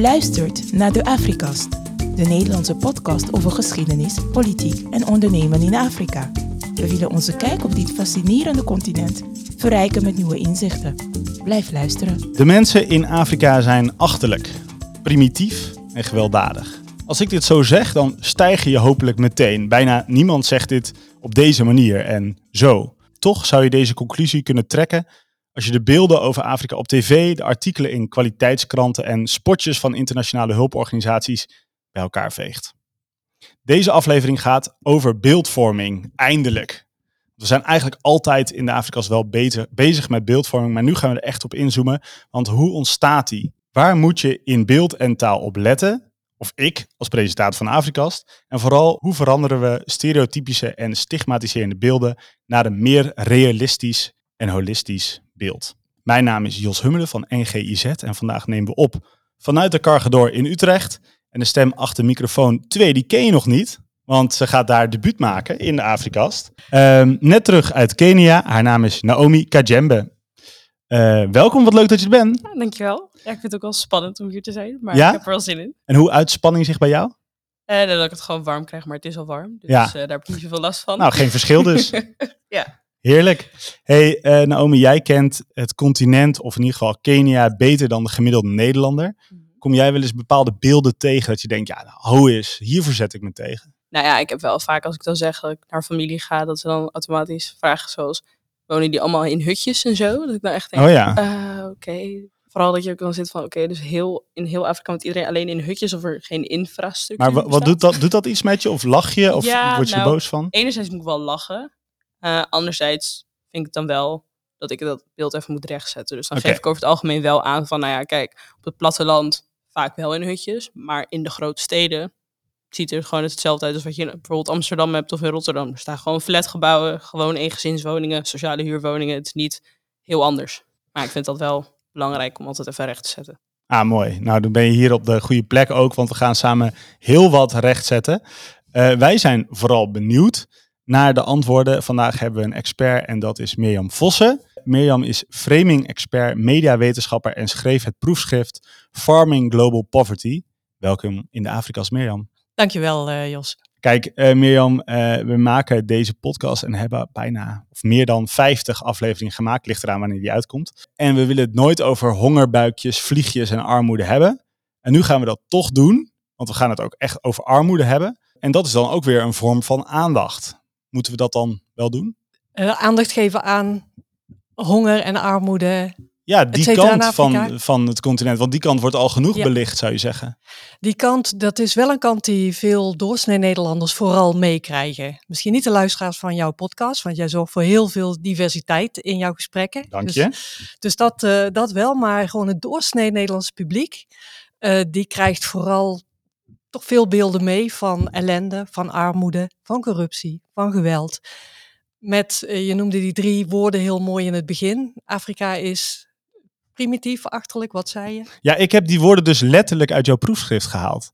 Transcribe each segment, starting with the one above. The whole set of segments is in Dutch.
luistert naar de Afrikast, de Nederlandse podcast over geschiedenis, politiek en ondernemen in Afrika. We willen onze kijk op dit fascinerende continent verrijken met nieuwe inzichten. Blijf luisteren. De mensen in Afrika zijn achterlijk, primitief en gewelddadig. Als ik dit zo zeg, dan stijgen je hopelijk meteen. Bijna niemand zegt dit op deze manier en zo. Toch zou je deze conclusie kunnen trekken als je de beelden over Afrika op tv, de artikelen in kwaliteitskranten en spotjes van internationale hulporganisaties bij elkaar veegt. Deze aflevering gaat over beeldvorming, eindelijk. We zijn eigenlijk altijd in de Afrika's wel beter, bezig met beeldvorming, maar nu gaan we er echt op inzoomen. Want hoe ontstaat die? Waar moet je in beeld en taal op letten? Of ik als presentator van Afrikast. En vooral, hoe veranderen we stereotypische en stigmatiserende beelden naar een meer realistisch en holistisch beeld? Mijn naam is Jos Hummelen van NGIZ en vandaag nemen we op vanuit de Cargador in Utrecht. En de stem achter microfoon 2, die ken je nog niet. Want ze gaat daar debuut maken in de Afrikast. Ehm, net terug uit Kenia. Haar naam is Naomi Kajembe. Eh, welkom, wat leuk dat je er bent. Ja, dankjewel. Ja, ik vind het ook wel spannend om hier te zijn, maar Ja? ik heb er wel zin in. En hoe uitspanning zich bij jou? Eh, dat ik het gewoon warm krijg, maar het is al warm. Dus Ja. eh, daar heb ik niet zoveel last van. Nou, geen verschil dus. ja. Heerlijk. Hey eh, Naomi, jij kent het continent, of in ieder geval Kenia, beter dan de gemiddelde Nederlander. Kom jij wel eens bepaalde beelden tegen dat je denkt, ja, nou, ho is, hiervoor zet ik me tegen. Nou ja, ik heb wel vaak als ik dan zeg dat ik naar familie ga, dat ze dan automatisch vragen zoals, wonen die allemaal in hutjes en zo? Dat ik dan echt denk, Oh ja. eh, oké. Vooral dat je ook dan zit van, oké, dus heel, in heel Afrika woont iedereen alleen in hutjes of er geen infrastructuur Maar wa- wat bestaat. doet dat, doet dat iets met je? Of lach je? Of Ja, word je nou, boos van? enerzijds moet ik wel lachen. Eh, anderzijds vind ik dan wel dat ik dat beeld even moet rechtzetten. Dus dan geef ik over het algemeen wel aan van, nou ja, kijk, op het platteland vaak wel in hutjes, maar in de grote steden ziet er gewoon hetzelfde uit als wat je in bijvoorbeeld Amsterdam hebt of in Rotterdam. Er staan gewoon flatgebouwen, gewoon eengezinswoningen, sociale huurwoningen. Het is niet heel anders. Maar ik vind dat wel belangrijk om altijd even recht te zetten. Ah, mooi. Nou, dan ben je hier op de goede plek ook, want we gaan samen heel wat rechtzetten. Eh wij zijn vooral benieuwd naar de antwoorden. Vandaag hebben we een expert en dat is Mirjam Vossen. Mirjam is framing-expert, mediawetenschapper en schreef het proefschrift Farming Global Poverty. Welkom in de Afrika's, Mirjam. Dankjewel, eh Jos. Kijk, eh, Mirjam, eh, we maken deze podcast en hebben bijna of meer dan 50 afleveringen gemaakt. Ligt eraan wanneer die uitkomt. En we willen het nooit over hongerbuikjes, vliegjes en armoede hebben. En nu gaan we dat toch doen, want we gaan het ook echt over armoede hebben. En dat is dan ook weer een vorm van aandacht. Moeten we dat dan wel doen? Eh, aandacht geven aan honger en armoede. Ja, die kant van, van het continent. Want die kant wordt al genoeg Ja. belicht, zou je zeggen. Die kant, dat is wel een kant die veel doorsnee Nederlanders vooral meekrijgen. Misschien niet de luisteraars van jouw podcast, want jij zorgt voor heel veel diversiteit in jouw gesprekken. Dank Dus- je. Dus dat, eh, dat wel, maar gewoon het doorsnee Nederlandse publiek, eh, die krijgt vooral toch veel beelden mee van ellende, van armoede, van corruptie, van geweld. Met, eh, je noemde die drie woorden heel mooi in het begin. Afrika is primitief, achterlijk, wat zei je? Ja, ik heb die woorden dus letterlijk uit jouw proefschrift gehaald.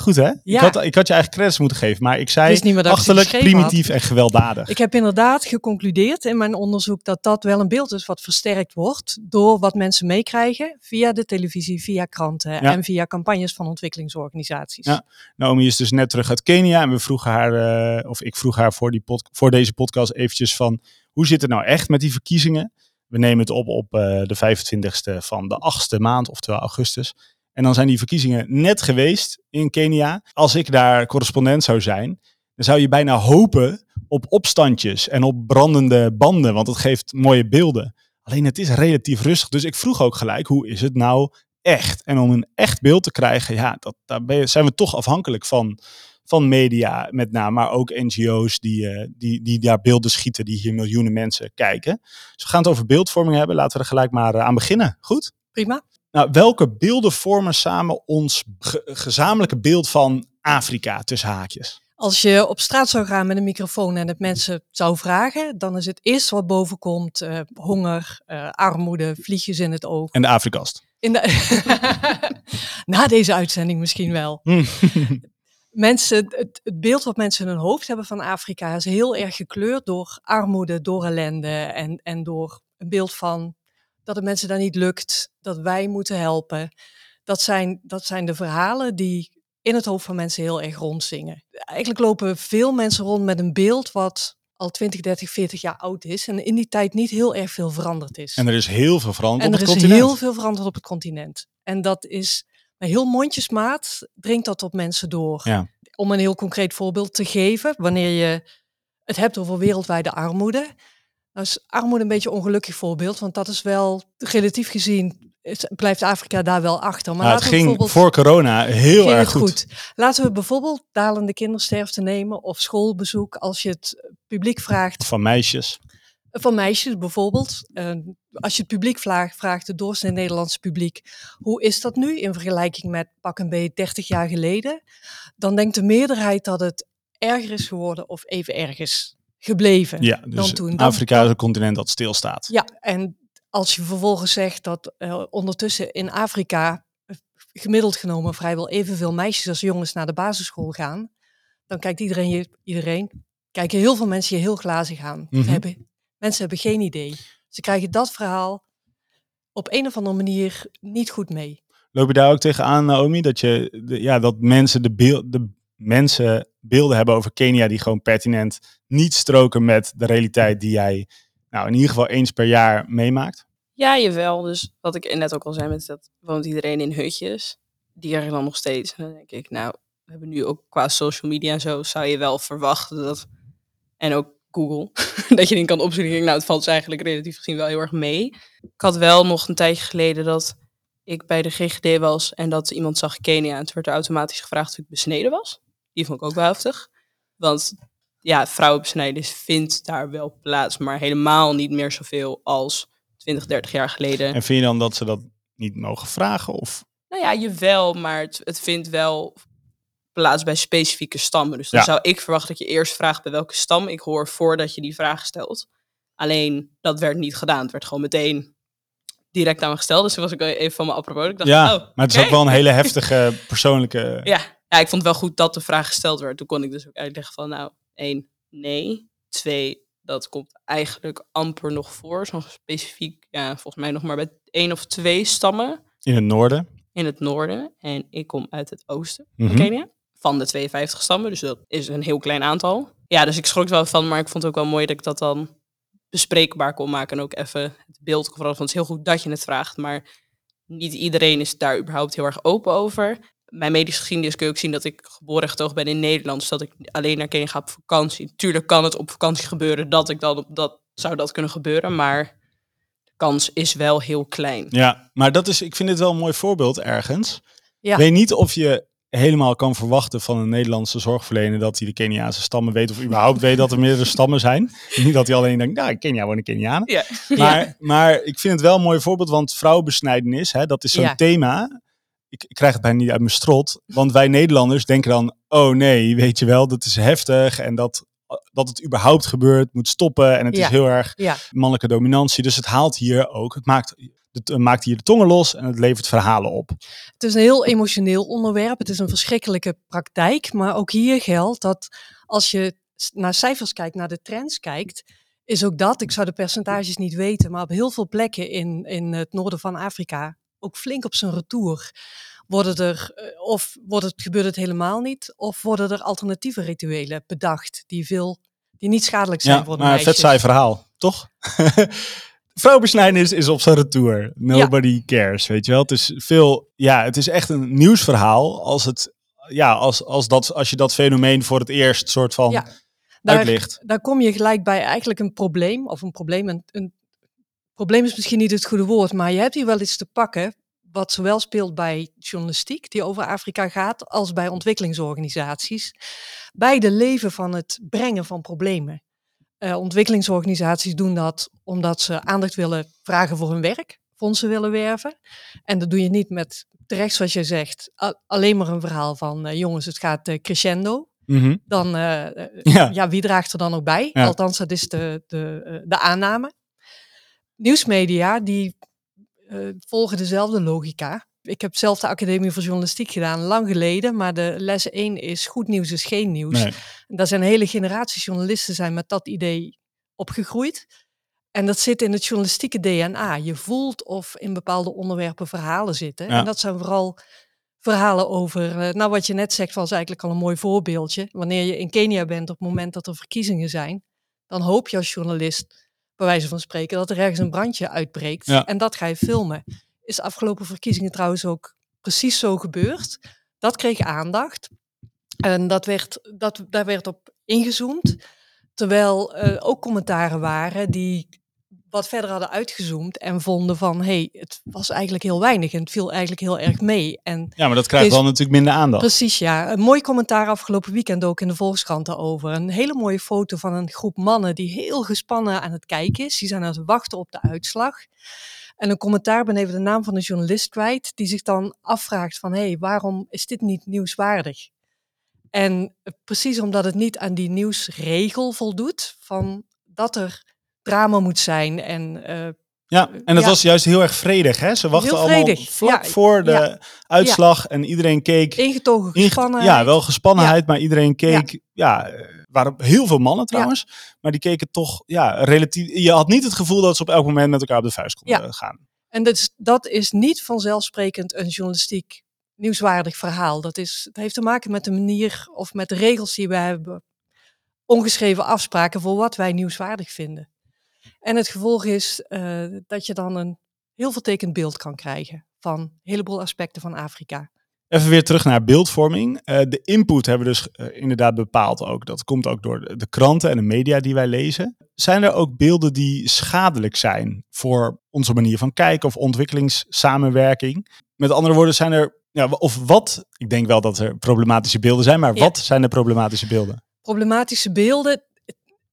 Goed hè? Ik, had, ik had je eigenlijk credits moeten geven, maar ik zei niet achterlijk, had. primitief en gewelddadig. Ik heb inderdaad geconcludeerd in mijn onderzoek dat dat wel een beeld is wat versterkt wordt door wat mensen meekrijgen via de televisie, via kranten Ja. en via campagnes van ontwikkelingsorganisaties. Ja. Naomi is dus net terug uit Kenia en we vroegen haar, eh, of ik vroeg haar voor, die pod, voor deze podcast eventjes van, hoe zit het nou echt met die verkiezingen? We nemen het op op eh, de 25ste van de achtste maand, oftewel augustus. En dan zijn die verkiezingen net geweest in Kenia. Als ik daar correspondent zou zijn, dan zou je bijna hopen op opstandjes en op brandende banden, want het geeft mooie beelden. Alleen het is relatief rustig. Dus ik vroeg ook gelijk, hoe is het nou echt? En om een echt beeld te krijgen, ja, dat, daar zijn we toch afhankelijk van, van media met name, maar ook NGO's die, eh, die, die daar beelden schieten, die hier miljoenen mensen kijken. Dus we gaan het over beeldvorming hebben. Laten we er gelijk maar eh, aan beginnen. Goed? Prima. Nou, welke beelden vormen samen ons ge- gezamenlijke beeld van Afrika tussen haakjes? Als je op straat zou gaan met een microfoon en het mensen zou vragen, dan is het eerste wat boven komt eh, honger, eh, armoede, vliegjes in het oog. En de Afrikast. In de Na deze uitzending misschien wel. Hm. Mensen, het, het beeld wat mensen in hun hoofd hebben van Afrika is heel erg gekleurd door armoede, door ellende en, en door een beeld van dat het mensen daar niet lukt, dat wij moeten helpen. Dat zijn, dat zijn de verhalen die in het hoofd van mensen heel erg rondzingen. Eigenlijk lopen veel mensen rond met een beeld wat al 20, 30, 40 jaar oud is en in die tijd niet heel erg veel veranderd is. En er is heel veel veranderd En op er het is continent. heel veel veranderd op het continent. En dat is met heel mondjesmaat dringt dat op mensen door. Ja. Om een heel concreet voorbeeld te geven, wanneer je het hebt over wereldwijde armoede. Dan is armoede een beetje een ongelukkig voorbeeld, want dat is wel relatief gezien blijft Afrika daar wel achter. Maar Nou, het ging voor corona heel erg het goed. Laten we bijvoorbeeld dalende kindersterfte nemen of schoolbezoek. Als je het publiek vraagt, Van meisjes. van meisjes bijvoorbeeld. eh, als je het publiek vraagt, vraagt het doorsnee Nederlandse publiek, hoe is dat nu in vergelijking met pak een beetje 30 jaar geleden? Dan denkt de meerderheid dat het erger is geworden of even erg is gebleven Ja, dus dan toen. Dan- Afrika is een continent dat stilstaat. ja, en als je vervolgens zegt dat eh, ondertussen in Afrika eh, gemiddeld genomen vrijwel evenveel meisjes als jongens naar de basisschool gaan, dan kijkt iedereen je, iedereen, kijken heel veel mensen je heel glazig aan. Ze Mhm. hebben, mensen hebben geen idee. Ze krijgen dat verhaal op een of andere manier niet goed mee. Loop je daar ook tegenaan, Naomi, dat, je, de- ja, dat mensen, de, beel, de mensen beelden hebben over Kenia die gewoon pertinent niet stroken met de realiteit die jij nou, in ieder geval eens per jaar meemaakt? Ja, jawel. Dus wat ik net ook al zei, met dat woont iedereen in hutjes. Die er dan nog steeds. En dan denk ik, nou, we hebben nu ook qua social media en zo, zou je wel verwachten dat. En ook Google, dat je die kan opzoeken. Nou, het valt dus eigenlijk relatief gezien wel heel erg mee. Ik had wel nog een tijdje geleden dat ik bij de GGD was en dat iemand zag Kenia. En toen werd er automatisch gevraagd of ik besneden was. Die vond ik ook wel heftig. Want ja, vrouwenbesnijdenis vindt daar wel plaats, maar helemaal niet meer zoveel als 20, 30 jaar geleden. En vind je dan dat ze dat niet mogen vragen? Of Nou ja, jawel, maar het, het vindt wel plaats bij specifieke stammen. Dus dan Ja. zou ik verwachten dat je eerst vraagt bij welke stam ik hoor voordat je die vraag stelt. Alleen dat werd niet gedaan. Het werd gewoon meteen direct aan me gesteld. Dus toen was ik even van me apropos. Ik dacht, ja, oh, maar het is ook wel een hele heftige persoonlijke... Ja. Ja, ik vond het wel goed dat de vraag gesteld werd. Toen kon ik dus ook uitleggen van, nou, één, nee. Twee, dat komt eigenlijk amper nog voor. Zo'n specifiek, ja, volgens mij nog maar bij één of twee stammen In het noorden. in het noorden. En ik kom uit het oosten Mhm. van Kenia. Van de 52 stammen, dus dat is een heel klein aantal. Ja, dus ik schrok er wel van, maar ik vond het ook wel mooi dat ik dat dan bespreekbaar kon maken. En ook even het beeld kon veranderen. Want het is heel goed dat je het vraagt, maar niet iedereen is daar überhaupt heel erg open over. Mijn medische geschiedenis kun je ook zien dat ik geboren en getogen ben in Nederland. Dus dat ik alleen naar Kenia ga op vakantie. Tuurlijk kan het op vakantie gebeuren dat ik dan op dat zou dat kunnen gebeuren, maar de kans is wel heel klein. Ja, maar dat is, ik vind dit wel een mooi voorbeeld ergens. Ja. Ik weet niet of je helemaal kan verwachten van een Nederlandse zorgverlener dat hij de Keniaanse stammen weet of überhaupt weet dat er meerdere stammen zijn. Niet dat hij alleen denkt, nou, in Kenia wonen Kenianen. Ja. Maar, maar ik vind het wel een mooi voorbeeld, want vrouwenbesnijdenis, hè, dat is zo'n Ja. thema. Ik, ik krijg het bijna niet uit mijn strot, want wij Nederlanders denken dan, oh nee, weet je wel, dat is heftig en dat, dat het überhaupt gebeurt, moet stoppen en het Ja. is heel erg Ja, mannelijke dominantie. Dus het haalt hier ook, het maakt, het maakt hier de tongen los en het levert verhalen op. Het is een heel emotioneel onderwerp. Het is een verschrikkelijke praktijk. Maar ook hier geldt dat als je naar cijfers kijkt, naar de trends kijkt, is ook dat, ik zou de percentages niet weten, maar op heel veel plekken in, in het noorden van Afrika, ook flink op zijn retour, worden er, eh, of wordt het, gebeurt het helemaal niet, of worden er alternatieve rituelen bedacht die, veel, die niet schadelijk zijn Ja, voor de maar een vet meisjes. saai verhaal, toch? Vrouwenbesnijdenis is op zijn retour. Nobody cares, weet je wel. Het is veel, ja, het is echt een nieuwsverhaal als het, ja, als, als, dat, als je dat fenomeen voor het eerst soort van Ja, Daar, uitlicht. daar kom je gelijk bij eigenlijk een probleem, of een probleem, een, een probleem is misschien niet het goede woord, maar je hebt hier wel iets te pakken wat zowel speelt bij journalistiek die over Afrika gaat, als bij ontwikkelingsorganisaties. Bij de leven van het brengen van problemen. Eh, ontwikkelingsorganisaties doen dat omdat ze aandacht willen vragen voor hun werk, fondsen willen werven. En dat doe je niet met, terecht zoals je zegt, alleen maar een verhaal van eh, jongens, het gaat eh, crescendo Mhm. dan Ja. ja. wie draagt er dan ook bij? Ja. Althans, dat is de, de, de aanname. Nieuwsmedia, die eh, volgen dezelfde logica. Ik heb zelf de Academie voor Journalistiek gedaan, lang geleden, maar de les 1 is goed nieuws is geen nieuws. Nee. En daar zijn hele generatie journalisten zijn met dat idee opgegroeid. En dat zit in het journalistieke DNA. Je voelt of in bepaalde onderwerpen verhalen zitten. Ja. En dat zijn vooral verhalen over, eh, nou wat je net zegt was eigenlijk al een mooi voorbeeldje. Wanneer je in Kenia bent op het moment dat er verkiezingen zijn, dan hoop je als journalist, bij wijze van spreken, dat er ergens een brandje uitbreekt. Ja. En dat ga je filmen. Is de afgelopen verkiezingen trouwens ook precies zo gebeurd. Dat kreeg aandacht. En dat werd, dat, daar werd op ingezoomd. Terwijl eh, ook commentaren waren die wat verder hadden uitgezoomd en vonden van, hé, hey, het was eigenlijk heel weinig en het viel eigenlijk heel erg mee. En Ja, maar dat krijgt dan natuurlijk minder aandacht. Precies, ja. Een mooi commentaar afgelopen weekend ook in de Volkskrant over. Een hele mooie foto van een groep mannen die heel gespannen aan het kijken is. Die zijn aan het wachten op de uitslag. En een commentaar ben even de naam van de journalist kwijt, die zich dan afvraagt van, hé, hey, waarom is dit niet nieuwswaardig? En precies omdat het niet aan die nieuwsregel voldoet, van dat er drama moet zijn en eh, Ja, en dat Ja. was juist heel erg vredig. Hè? Ze wachten allemaal vlak ja, voor de ja. uitslag en iedereen keek. ingetogen inge- gespannen. Ja, wel gespannenheid, maar iedereen keek. Ja, eh, waren heel veel mannen trouwens, maar die keken toch ja, relatief. Je had niet het gevoel dat ze op elk moment met elkaar op de vuist konden Ja. gaan. En dat is, dat is niet vanzelfsprekend een journalistiek nieuwswaardig verhaal. Dat, is, dat heeft te maken met de manier of met de regels die we hebben. Ongeschreven afspraken voor wat wij nieuwswaardig vinden. En het gevolg is eh, dat je dan een heel vertekend beeld kan krijgen van een heleboel aspecten van Afrika. Even weer terug naar beeldvorming. Eh, de input hebben we dus eh, inderdaad bepaald ook. Dat komt ook door de, kranten en de media die wij lezen. Zijn er ook beelden die schadelijk zijn voor onze manier van kijken of ontwikkelingssamenwerking? Met andere woorden, zijn er, ja, of wat, ik denk wel dat er problematische beelden zijn, maar Ja. wat zijn de problematische beelden? Problematische beelden.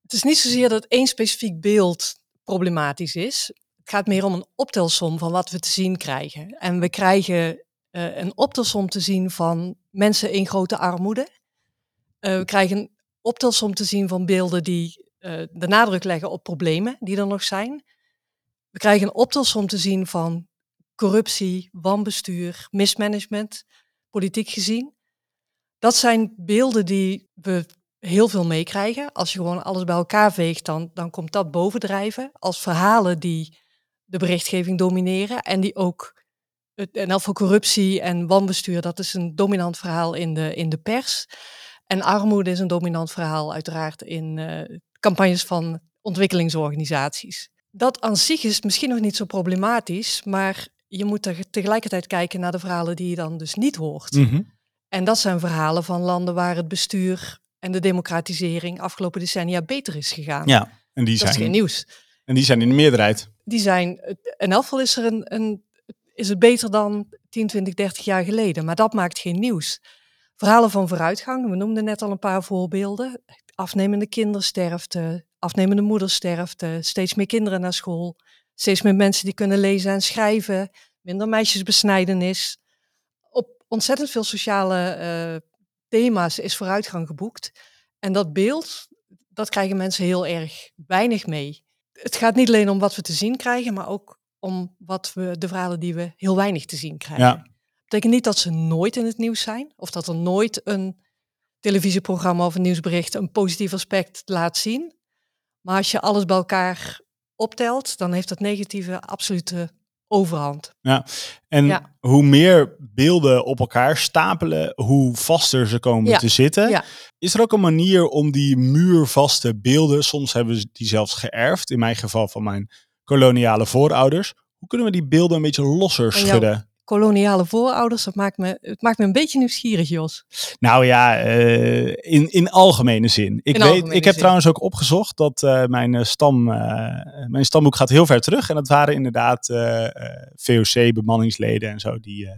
Het is niet zozeer dat één specifiek beeld problematisch is. Het gaat meer om een optelsom van wat we te zien krijgen. En we krijgen eh, een optelsom te zien van mensen in grote armoede. Eh, we krijgen een optelsom te zien van beelden die eh, de nadruk leggen op problemen die er nog zijn. We krijgen een optelsom te zien van corruptie, wanbestuur, mismanagement, politiek gezien. Dat zijn beelden die we heel veel meekrijgen. Als je gewoon alles bij elkaar veegt, dan, dan komt dat bovendrijven. Als verhalen die de berichtgeving domineren en die ook, het- en elk voor corruptie en wanbestuur, dat is een dominant verhaal in de, in de pers. En armoede is een dominant verhaal uiteraard in eh, campagnes van ontwikkelingsorganisaties. Dat aan zich is misschien nog niet zo problematisch, maar je moet er tegelijkertijd kijken naar de verhalen die je dan dus niet hoort. Mhm. En dat zijn verhalen van landen waar het bestuur en de democratisering afgelopen decennia beter is gegaan. Ja, en die, dat is geen zijn, nieuws. en die zijn in de meerderheid. Die zijn, in elk geval is, er een, een, is het beter dan 10, 20, 30 jaar geleden. Maar dat maakt geen nieuws. Verhalen van vooruitgang, we noemden net al een paar voorbeelden. Afnemende kindersterfte, afnemende moedersterfte, steeds meer kinderen naar school, steeds meer mensen die kunnen lezen en schrijven, minder meisjesbesnijdenis. Op ontzettend veel sociale eh, thema's is vooruitgang geboekt. En dat beeld, dat krijgen mensen heel erg weinig mee. Het gaat niet alleen om wat we te zien krijgen, maar ook om wat we, de verhalen die we heel weinig te zien krijgen. Ja. Dat betekent niet dat ze nooit in het nieuws zijn, of dat er nooit een televisieprogramma of een nieuwsbericht een positief aspect laat zien. Maar als je alles bij elkaar optelt, dan heeft dat negatieve absolute overhand. En Ja. hoe meer beelden op elkaar stapelen, hoe vaster ze komen Ja, te zitten. ja. Is er ook een manier om die muurvaste beelden, soms hebben ze die zelfs geërfd, in mijn geval van mijn koloniale voorouders. Hoe kunnen we die beelden een beetje losser schudden? Koloniale voorouders, dat maakt me, het maakt me een beetje nieuwsgierig, Jos. Nou ja, eh, in, in algemene zin. Ik, In weet, ik heb zin. trouwens ook opgezocht dat eh, mijn, eh, stam, mijn stamboek gaat heel ver terug. En dat waren inderdaad VOC-bemanningsleden en zo die,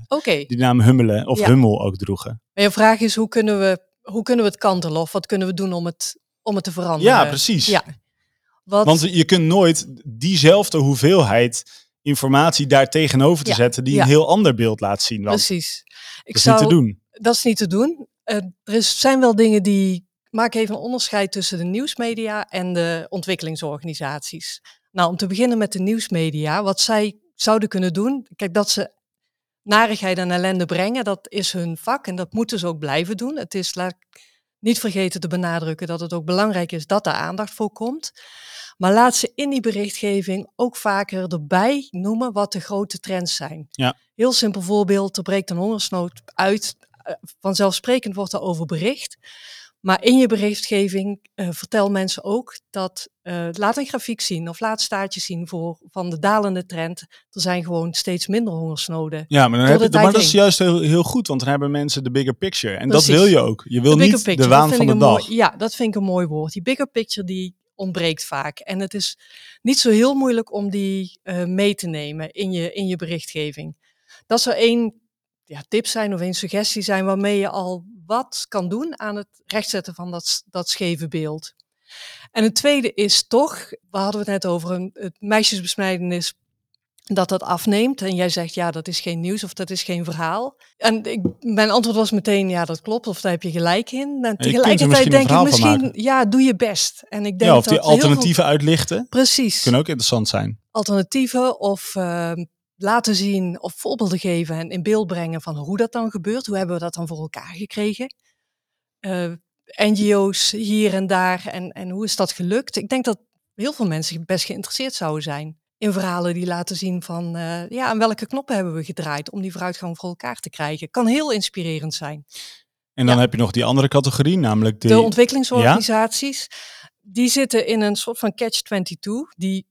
die naam Hummelen of Ja. Hummel ook droegen. maar je vraag is hoe kunnen, we, hoe kunnen we het kantelen of wat kunnen we doen om het, om het te veranderen? Ja, precies. Ja. Wat, Want je kunt nooit diezelfde hoeveelheid informatie daar tegenover te Ja, zetten die ja. een heel ander beeld laat zien. Want precies. Ik dat is zou, niet te doen. Dat is niet te doen. Eh, er is, zijn wel dingen die. Maak even een onderscheid tussen de nieuwsmedia en de ontwikkelingsorganisaties. Nou, om te beginnen met de nieuwsmedia, wat zij zouden kunnen doen. Kijk, dat ze narigheid en ellende brengen, dat is hun vak en dat moeten ze ook blijven doen. Het is, laat ik niet vergeten te benadrukken dat het ook belangrijk is dat er aandacht voor komt. Maar laat ze in die berichtgeving ook vaker erbij noemen wat de grote trends zijn. Ja. Heel simpel voorbeeld, er breekt een hongersnood uit. Eh, Vanzelfsprekend wordt er over bericht. Maar in je berichtgeving eh, vertel mensen ook dat eh, laat een grafiek zien of laat staartjes zien voor, van de dalende trend. Er zijn gewoon steeds minder hongersnoden. Ja, maar, dan heb je, maar dat is juist heel, heel goed, want dan hebben mensen de bigger picture. En dat wil je ook. Je wil De niet picture, de waan van de dag. mooi- ja, dat vind ik een mooi woord. Die bigger picture die ontbreekt vaak. En het is niet zo heel moeilijk om die eh, mee te nemen in je, in je berichtgeving. Dat zou één ja, tip zijn of één suggestie zijn waarmee je al wat kan doen aan het rechtzetten van dat, dat scheve beeld. En het tweede is toch, we hadden het net over een, het meisjesbesnijdenis dat dat afneemt. En jij zegt, ja, dat is geen nieuws of dat is geen verhaal. En ik, mijn antwoord was meteen, ja, dat klopt, of daar heb je gelijk in. En er tegelijkertijd denk ik misschien, ja, doe je best. En ik denk Ja, of die dat heel veel- alternatieven uitlichten. precies, Kunnen ook interessant zijn. alternatieven of ehm, laten zien of voorbeelden geven en in beeld brengen van hoe dat dan gebeurt. Hoe hebben we dat dan voor elkaar gekregen? Eh, NGO's hier en daar en, en hoe is dat gelukt? Ik denk dat heel veel mensen best geïnteresseerd zouden zijn in verhalen die laten zien van eh, ja, aan welke knoppen hebben we gedraaid om die vooruitgang voor elkaar te krijgen. Kan heel inspirerend zijn. En dan Ja. heb je nog die andere categorie, namelijk de... De ontwikkelingsorganisaties, die zitten in een soort van catch-22. Die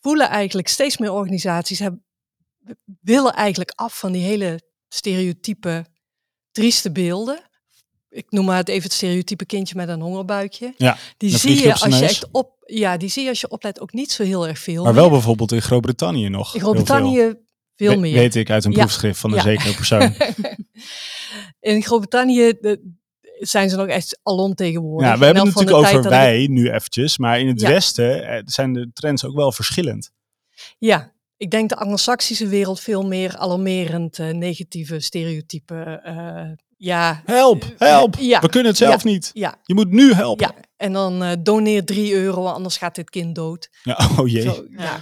voelen eigenlijk steeds meer organisaties, hebben, willen eigenlijk af van die hele stereotype, trieste beelden. Ik noem maar het even het stereotype kindje met een hongerbuikje. Ja, die zie je als je echt op, ja, die zie je als je oplet ook niet zo heel erg veel. maar meer. wel bijvoorbeeld in Groot-Brittannië nog. in Groot-Brittannië veel, meer. Weet ik uit een Ja. proefschrift van een Ja. zekere persoon. in Groot-Brittannië zijn ze nog echt alom tegenwoordig. Ja, we hebben het natuurlijk over wij nu eventjes, maar in het Ja. Westen eh, zijn de trends ook wel verschillend. Ja, ik denk de Anglo-Saxische wereld veel meer alarmerend eh, negatieve stereotypen. eh, ja, Help, help, Ja. we kunnen het zelf niet. ja, Je moet nu helpen. ja. En dan eh, doneer 3 euro, anders gaat dit kind dood. Ja, oh jee. Zo, ja.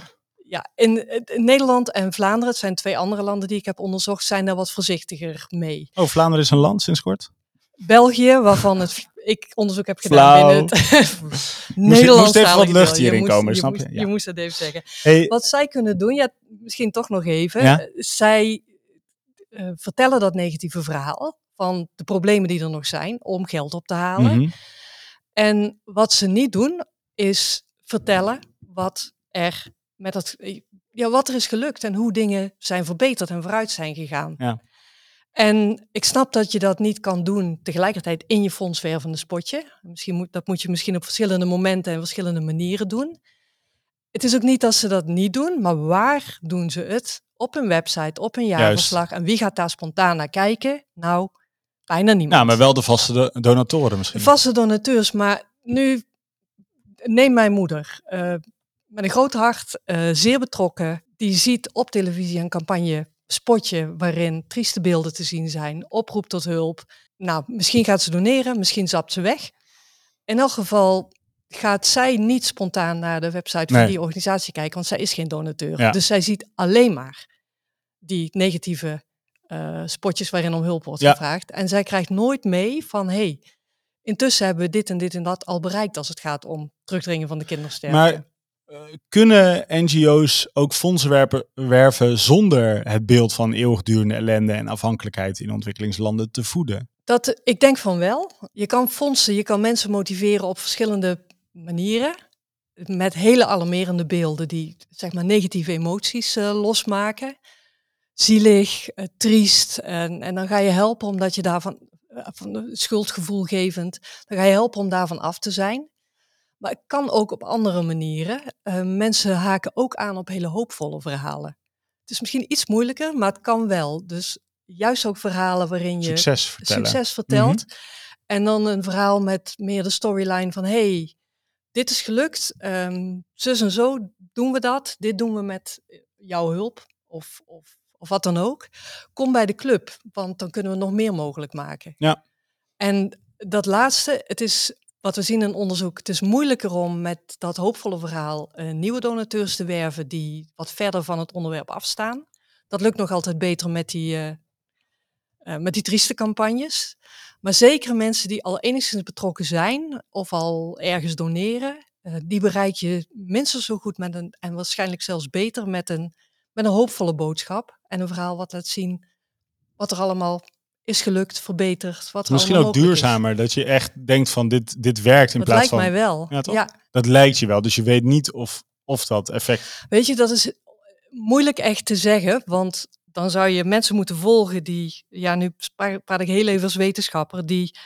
Ja, in, in Nederland en Vlaanderen, het zijn twee andere landen die ik heb onderzocht, zijn daar wat voorzichtiger mee. Oh, Vlaanderen is een land sinds kort. België, waarvan het, ik onderzoek heb gedaan Flauw. binnen het moest Nederlandstalige even wat lucht Je hierin moest- komen, je snap moest- je? Ja. Je moest dat even zeggen. Hey, Wat zij kunnen doen, ja, misschien toch nog even. Ja? Zij eh, vertellen dat negatieve verhaal van de problemen die er nog zijn om geld op te halen. mhm. En wat ze niet doen, is vertellen wat er met dat, ja, wat er is gelukt en hoe dingen zijn verbeterd en vooruit zijn gegaan. Ja. En ik snap dat je dat niet kan doen tegelijkertijd in je fondswervende spotje. Misschien moet, dat moet je misschien op verschillende momenten en verschillende manieren doen. Het is ook niet dat ze dat niet doen, maar waar doen ze het? Op een website, op een jaarverslag. En wie gaat daar spontaan naar kijken? Nou, bijna niemand. Nou, maar wel de vaste do- donatoren misschien. Vaste donateurs, maar nu neem mijn moeder. eh, met een groot hart, eh, zeer betrokken. Die ziet op televisie een campagne, spotje, waarin trieste beelden te zien zijn. Oproep tot hulp. Nou, misschien gaat ze doneren, misschien zapt ze weg. In elk geval gaat zij niet spontaan naar de website van die organisatie kijken, want zij is geen donateur. Ja. Dus zij ziet alleen maar die negatieve eh, spotjes waarin om hulp wordt Ja. gevraagd. En zij krijgt nooit mee van, hey, intussen hebben we dit en dit en dat al bereikt als het gaat om terugdringen van de kindersterfte. Maar kunnen NGO's ook fondsen werven zonder het beeld van eeuwigdurende ellende en afhankelijkheid in ontwikkelingslanden te voeden? Dat, ik denk van wel. Je kan fondsen, je kan mensen motiveren op verschillende manieren. Met hele alarmerende beelden die zeg maar negatieve emoties eh, losmaken. Zielig, eh, triest. En, en dan ga je helpen omdat je daarvan, eh, van schuldgevoelgevend, dan ga je helpen om daarvan af te zijn. Maar het kan ook op andere manieren. Eh, mensen haken ook aan op hele hoopvolle verhalen. Het is misschien iets moeilijker, maar het kan wel. Dus juist ook verhalen waarin je Succes vertellen. succes vertelt. En dan een verhaal met meer de storyline van hey, dit is gelukt, ehm zus en zo doen we dat, dit doen we met jouw hulp of, of, of wat dan ook. Kom bij de club, want dan kunnen we nog meer mogelijk maken. Ja. En dat laatste, het is wat we zien in onderzoek, het is moeilijker om met dat hoopvolle verhaal eh, nieuwe donateurs te werven die wat verder van het onderwerp afstaan. Dat lukt nog altijd beter met die eh, met die trieste campagnes. Maar zeker mensen die al enigszins betrokken zijn of al ergens doneren, die bereik je minstens zo goed met een, en waarschijnlijk zelfs beter met een, met een hoopvolle boodschap en een verhaal wat laat zien wat er allemaal is gelukt, verbeterd. Wat Misschien ook is. duurzamer, dat je echt denkt van dit, dit werkt in Dat plaats lijkt van... mij wel. Ja, Dat lijkt je wel, dus je weet niet of, of dat effect... Weet je, dat is moeilijk echt te zeggen, want dan zou je mensen moeten volgen die, ja, nu praat ik heel even als wetenschapper, die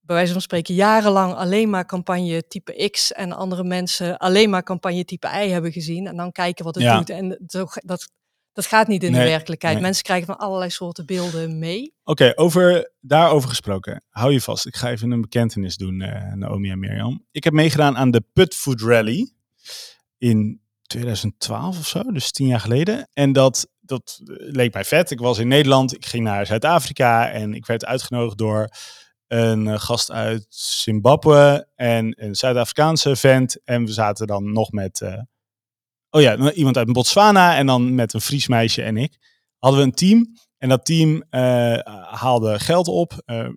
bij wijze van spreken jarenlang alleen maar campagne type X en andere mensen alleen maar campagne type Y hebben gezien en dan kijken wat het Ja. doet. En zo, dat, dat gaat niet in Nee, de werkelijkheid. nee. Mensen krijgen van allerlei soorten beelden mee. Oké, over, daarover gesproken. Hou je vast, ik ga even een bekentenis doen, eh, Naomi en Mirjam. Ik heb meegedaan aan de Put Food Rally in 2012 of zo, dus tien jaar geleden. En dat, dat eh, leek mij vet. Ik was in Nederland, ik ging naar Zuid-Afrika en ik werd uitgenodigd door een eh, gast uit Zimbabwe en een Zuid-Afrikaanse vent. En we zaten dan nog met, oh ja, iemand uit Botswana en dan met een Fries meisje en ik. Hadden we een team en dat team eh, haalde geld op eh,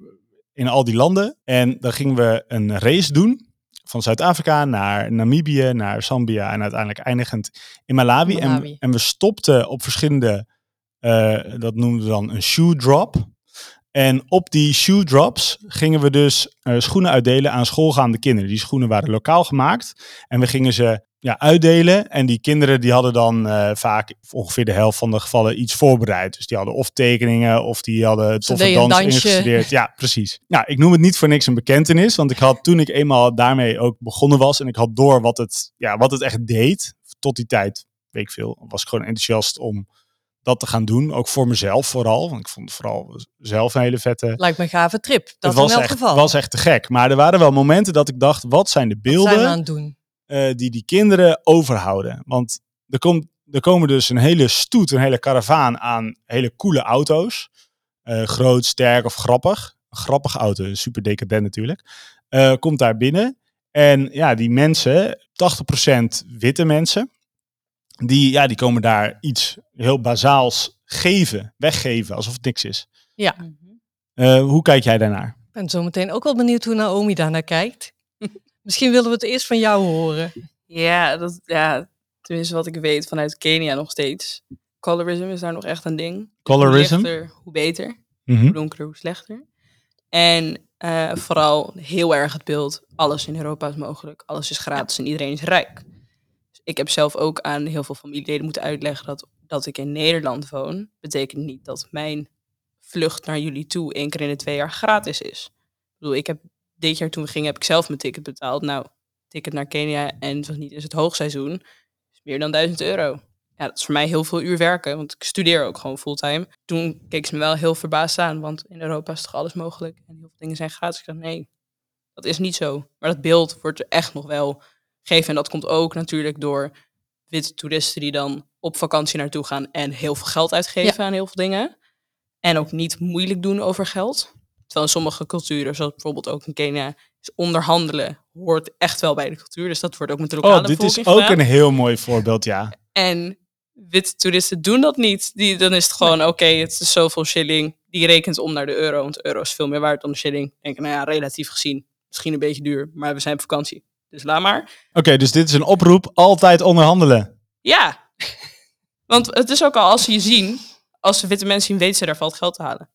in al die landen. En dan gingen we een race doen. Van Zuid-Afrika naar Namibië, naar Zambia en uiteindelijk eindigend in Malawi. En, Malawi. en we stopten op verschillende, eh, dat noemden we dan een shoe drop. En op die shoe drops gingen we dus schoenen uitdelen aan schoolgaande kinderen. Die schoenen waren lokaal gemaakt. En we gingen ze ja, uitdelen. En die kinderen die hadden dan eh, vaak ongeveer de helft van de gevallen iets voorbereid. Dus die hadden of tekeningen of die hadden toffe dans ingestudeerd. Ja, precies. Nou, ik noem het niet voor niks een bekentenis. Want ik had toen ik eenmaal daarmee ook begonnen was. En ik had door wat het, ja, wat het echt deed. Tot die tijd, weet ik veel, was ik gewoon enthousiast om dat te gaan doen. Ook voor mezelf vooral. Want ik vond het vooral zelf een hele vette Lijkt me een gave trip. Dat het was in elk echt, geval. was echt te gek. Maar er waren wel momenten dat ik dacht, wat zijn de Wat zijn we beelden aan het doen? Eh, die die kinderen overhouden? Want er, komt, er komen dus een hele stoet, een hele karavaan aan hele coole auto's. Eh, groot, sterk of grappig. Een grappige auto, super decadent natuurlijk. eh, komt daar binnen. En ja, die mensen, 80% witte mensen, die, ja, die komen daar iets heel bazaals geven, weggeven, alsof het niks is. Ja, Eh, hoe kijk jij daarnaar? ik ben zo meteen ook wel benieuwd hoe Naomi daarnaar kijkt. Misschien willen we het eerst van jou horen. Ja, dat, ja, tenminste wat ik weet vanuit Kenia nog steeds. Colorism is daar nog echt een ding. Colorism? Hoe lichter, hoe beter. Mhm. Hoe donkerder, hoe slechter. En eh, vooral heel erg het beeld, alles in Europa is mogelijk. Alles is gratis en iedereen is rijk. Dus ik heb zelf ook aan heel veel familieleden moeten uitleggen dat, dat ik in Nederland woon. Betekent niet dat mijn vlucht naar jullie toe één keer in de twee jaar gratis is. Ik bedoel, ik heb dit jaar toen we gingen, heb ik zelf mijn ticket betaald. Nou, ticket naar Kenia en het was niet eens het hoogseizoen. is meer dan 1000 euro. Ja, dat is voor mij heel veel uur werken, want ik studeer ook gewoon fulltime. Toen keek ze me wel heel verbaasd aan, want in Europa is toch alles mogelijk en heel veel dingen zijn gratis. Ik dacht, nee, dat is niet zo. Maar dat beeld wordt er echt nog wel gegeven. En dat komt ook natuurlijk door witte toeristen die dan op vakantie naartoe gaan en heel veel geld uitgeven aan heel veel dingen. En ook niet moeilijk doen over geld. Terwijl in sommige culturen, zoals bijvoorbeeld ook in Kenia, is onderhandelen hoort echt wel bij de cultuur. Dus dat wordt ook met de lokale Oh, dit is ook gedaan. een heel mooi voorbeeld, ja. En witte toeristen doen dat niet. Die, dan is het gewoon, oké, het is zoveel shilling. Die rekent om naar de euro, want de euro is veel meer waard dan de shilling. Denk, nou ja, relatief gezien, misschien een beetje duur, maar we zijn op vakantie. Dus laat maar. Oké, dus dit is een oproep, altijd onderhandelen. Ja, want het is ook al als ze je zien, als ze witte mensen zien, weten ze daar valt geld te halen.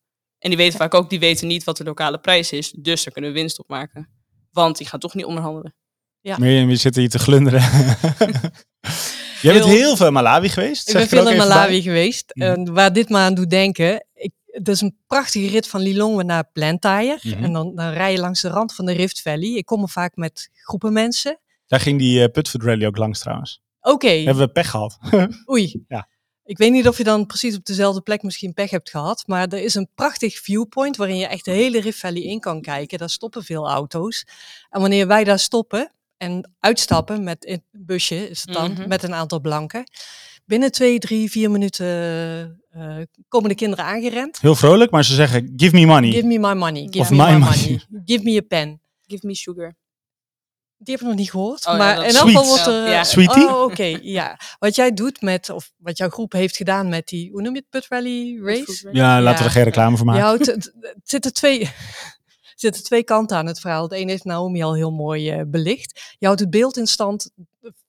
En die weten vaak ook, die weten niet wat de lokale prijs is, dus daar kunnen we winst op maken. Want die gaan toch niet onderhandelen. Ja. Mirjam, je zit hier te glunderen. Jij bent Heel- heel veel in Malawi geweest? Ik zeg ben veel ook in Malawi bij? geweest. Mhm. En waar dit me aan doet denken. Ik, het is een prachtige rit van Lilongwe naar Blantyre. Mhm. En dan, dan rij je langs de rand van de Rift Valley. Ik kom er vaak met groepen mensen. Daar ging die uh, Putfoot Rally ook langs trouwens. Oké, Hebben we pech gehad. oei. Ja. Ik weet niet of je dan precies op dezelfde plek misschien pech hebt gehad. Maar er is een prachtig viewpoint waarin je echt de hele Rift Valley in kan kijken. Daar stoppen veel auto's. En wanneer wij daar stoppen en uitstappen met een busje, is het dan, Mhm. met een aantal blanken. Binnen twee, drie, vier minuten eh, komen de kinderen aangerend. Heel vrolijk, maar ze zeggen, give me money. Give me my money. Give Of me my my money. money. Give me a pen. Give me sugar. Die heb ik nog niet gehoord. Oh maar in elk geval wordt er... Ja. eh, Sweetie? Oh, oké. ja. Wat jij doet met, of wat jouw groep heeft gedaan met die, hoe noem je het, Put Rally Race? Ja, laten we er geen reclame voor maken. houdt, het, het zitten twee, er zitten twee kanten aan het verhaal. Het ene heeft Naomi al heel mooi eh, belicht. Je houdt het beeld in stand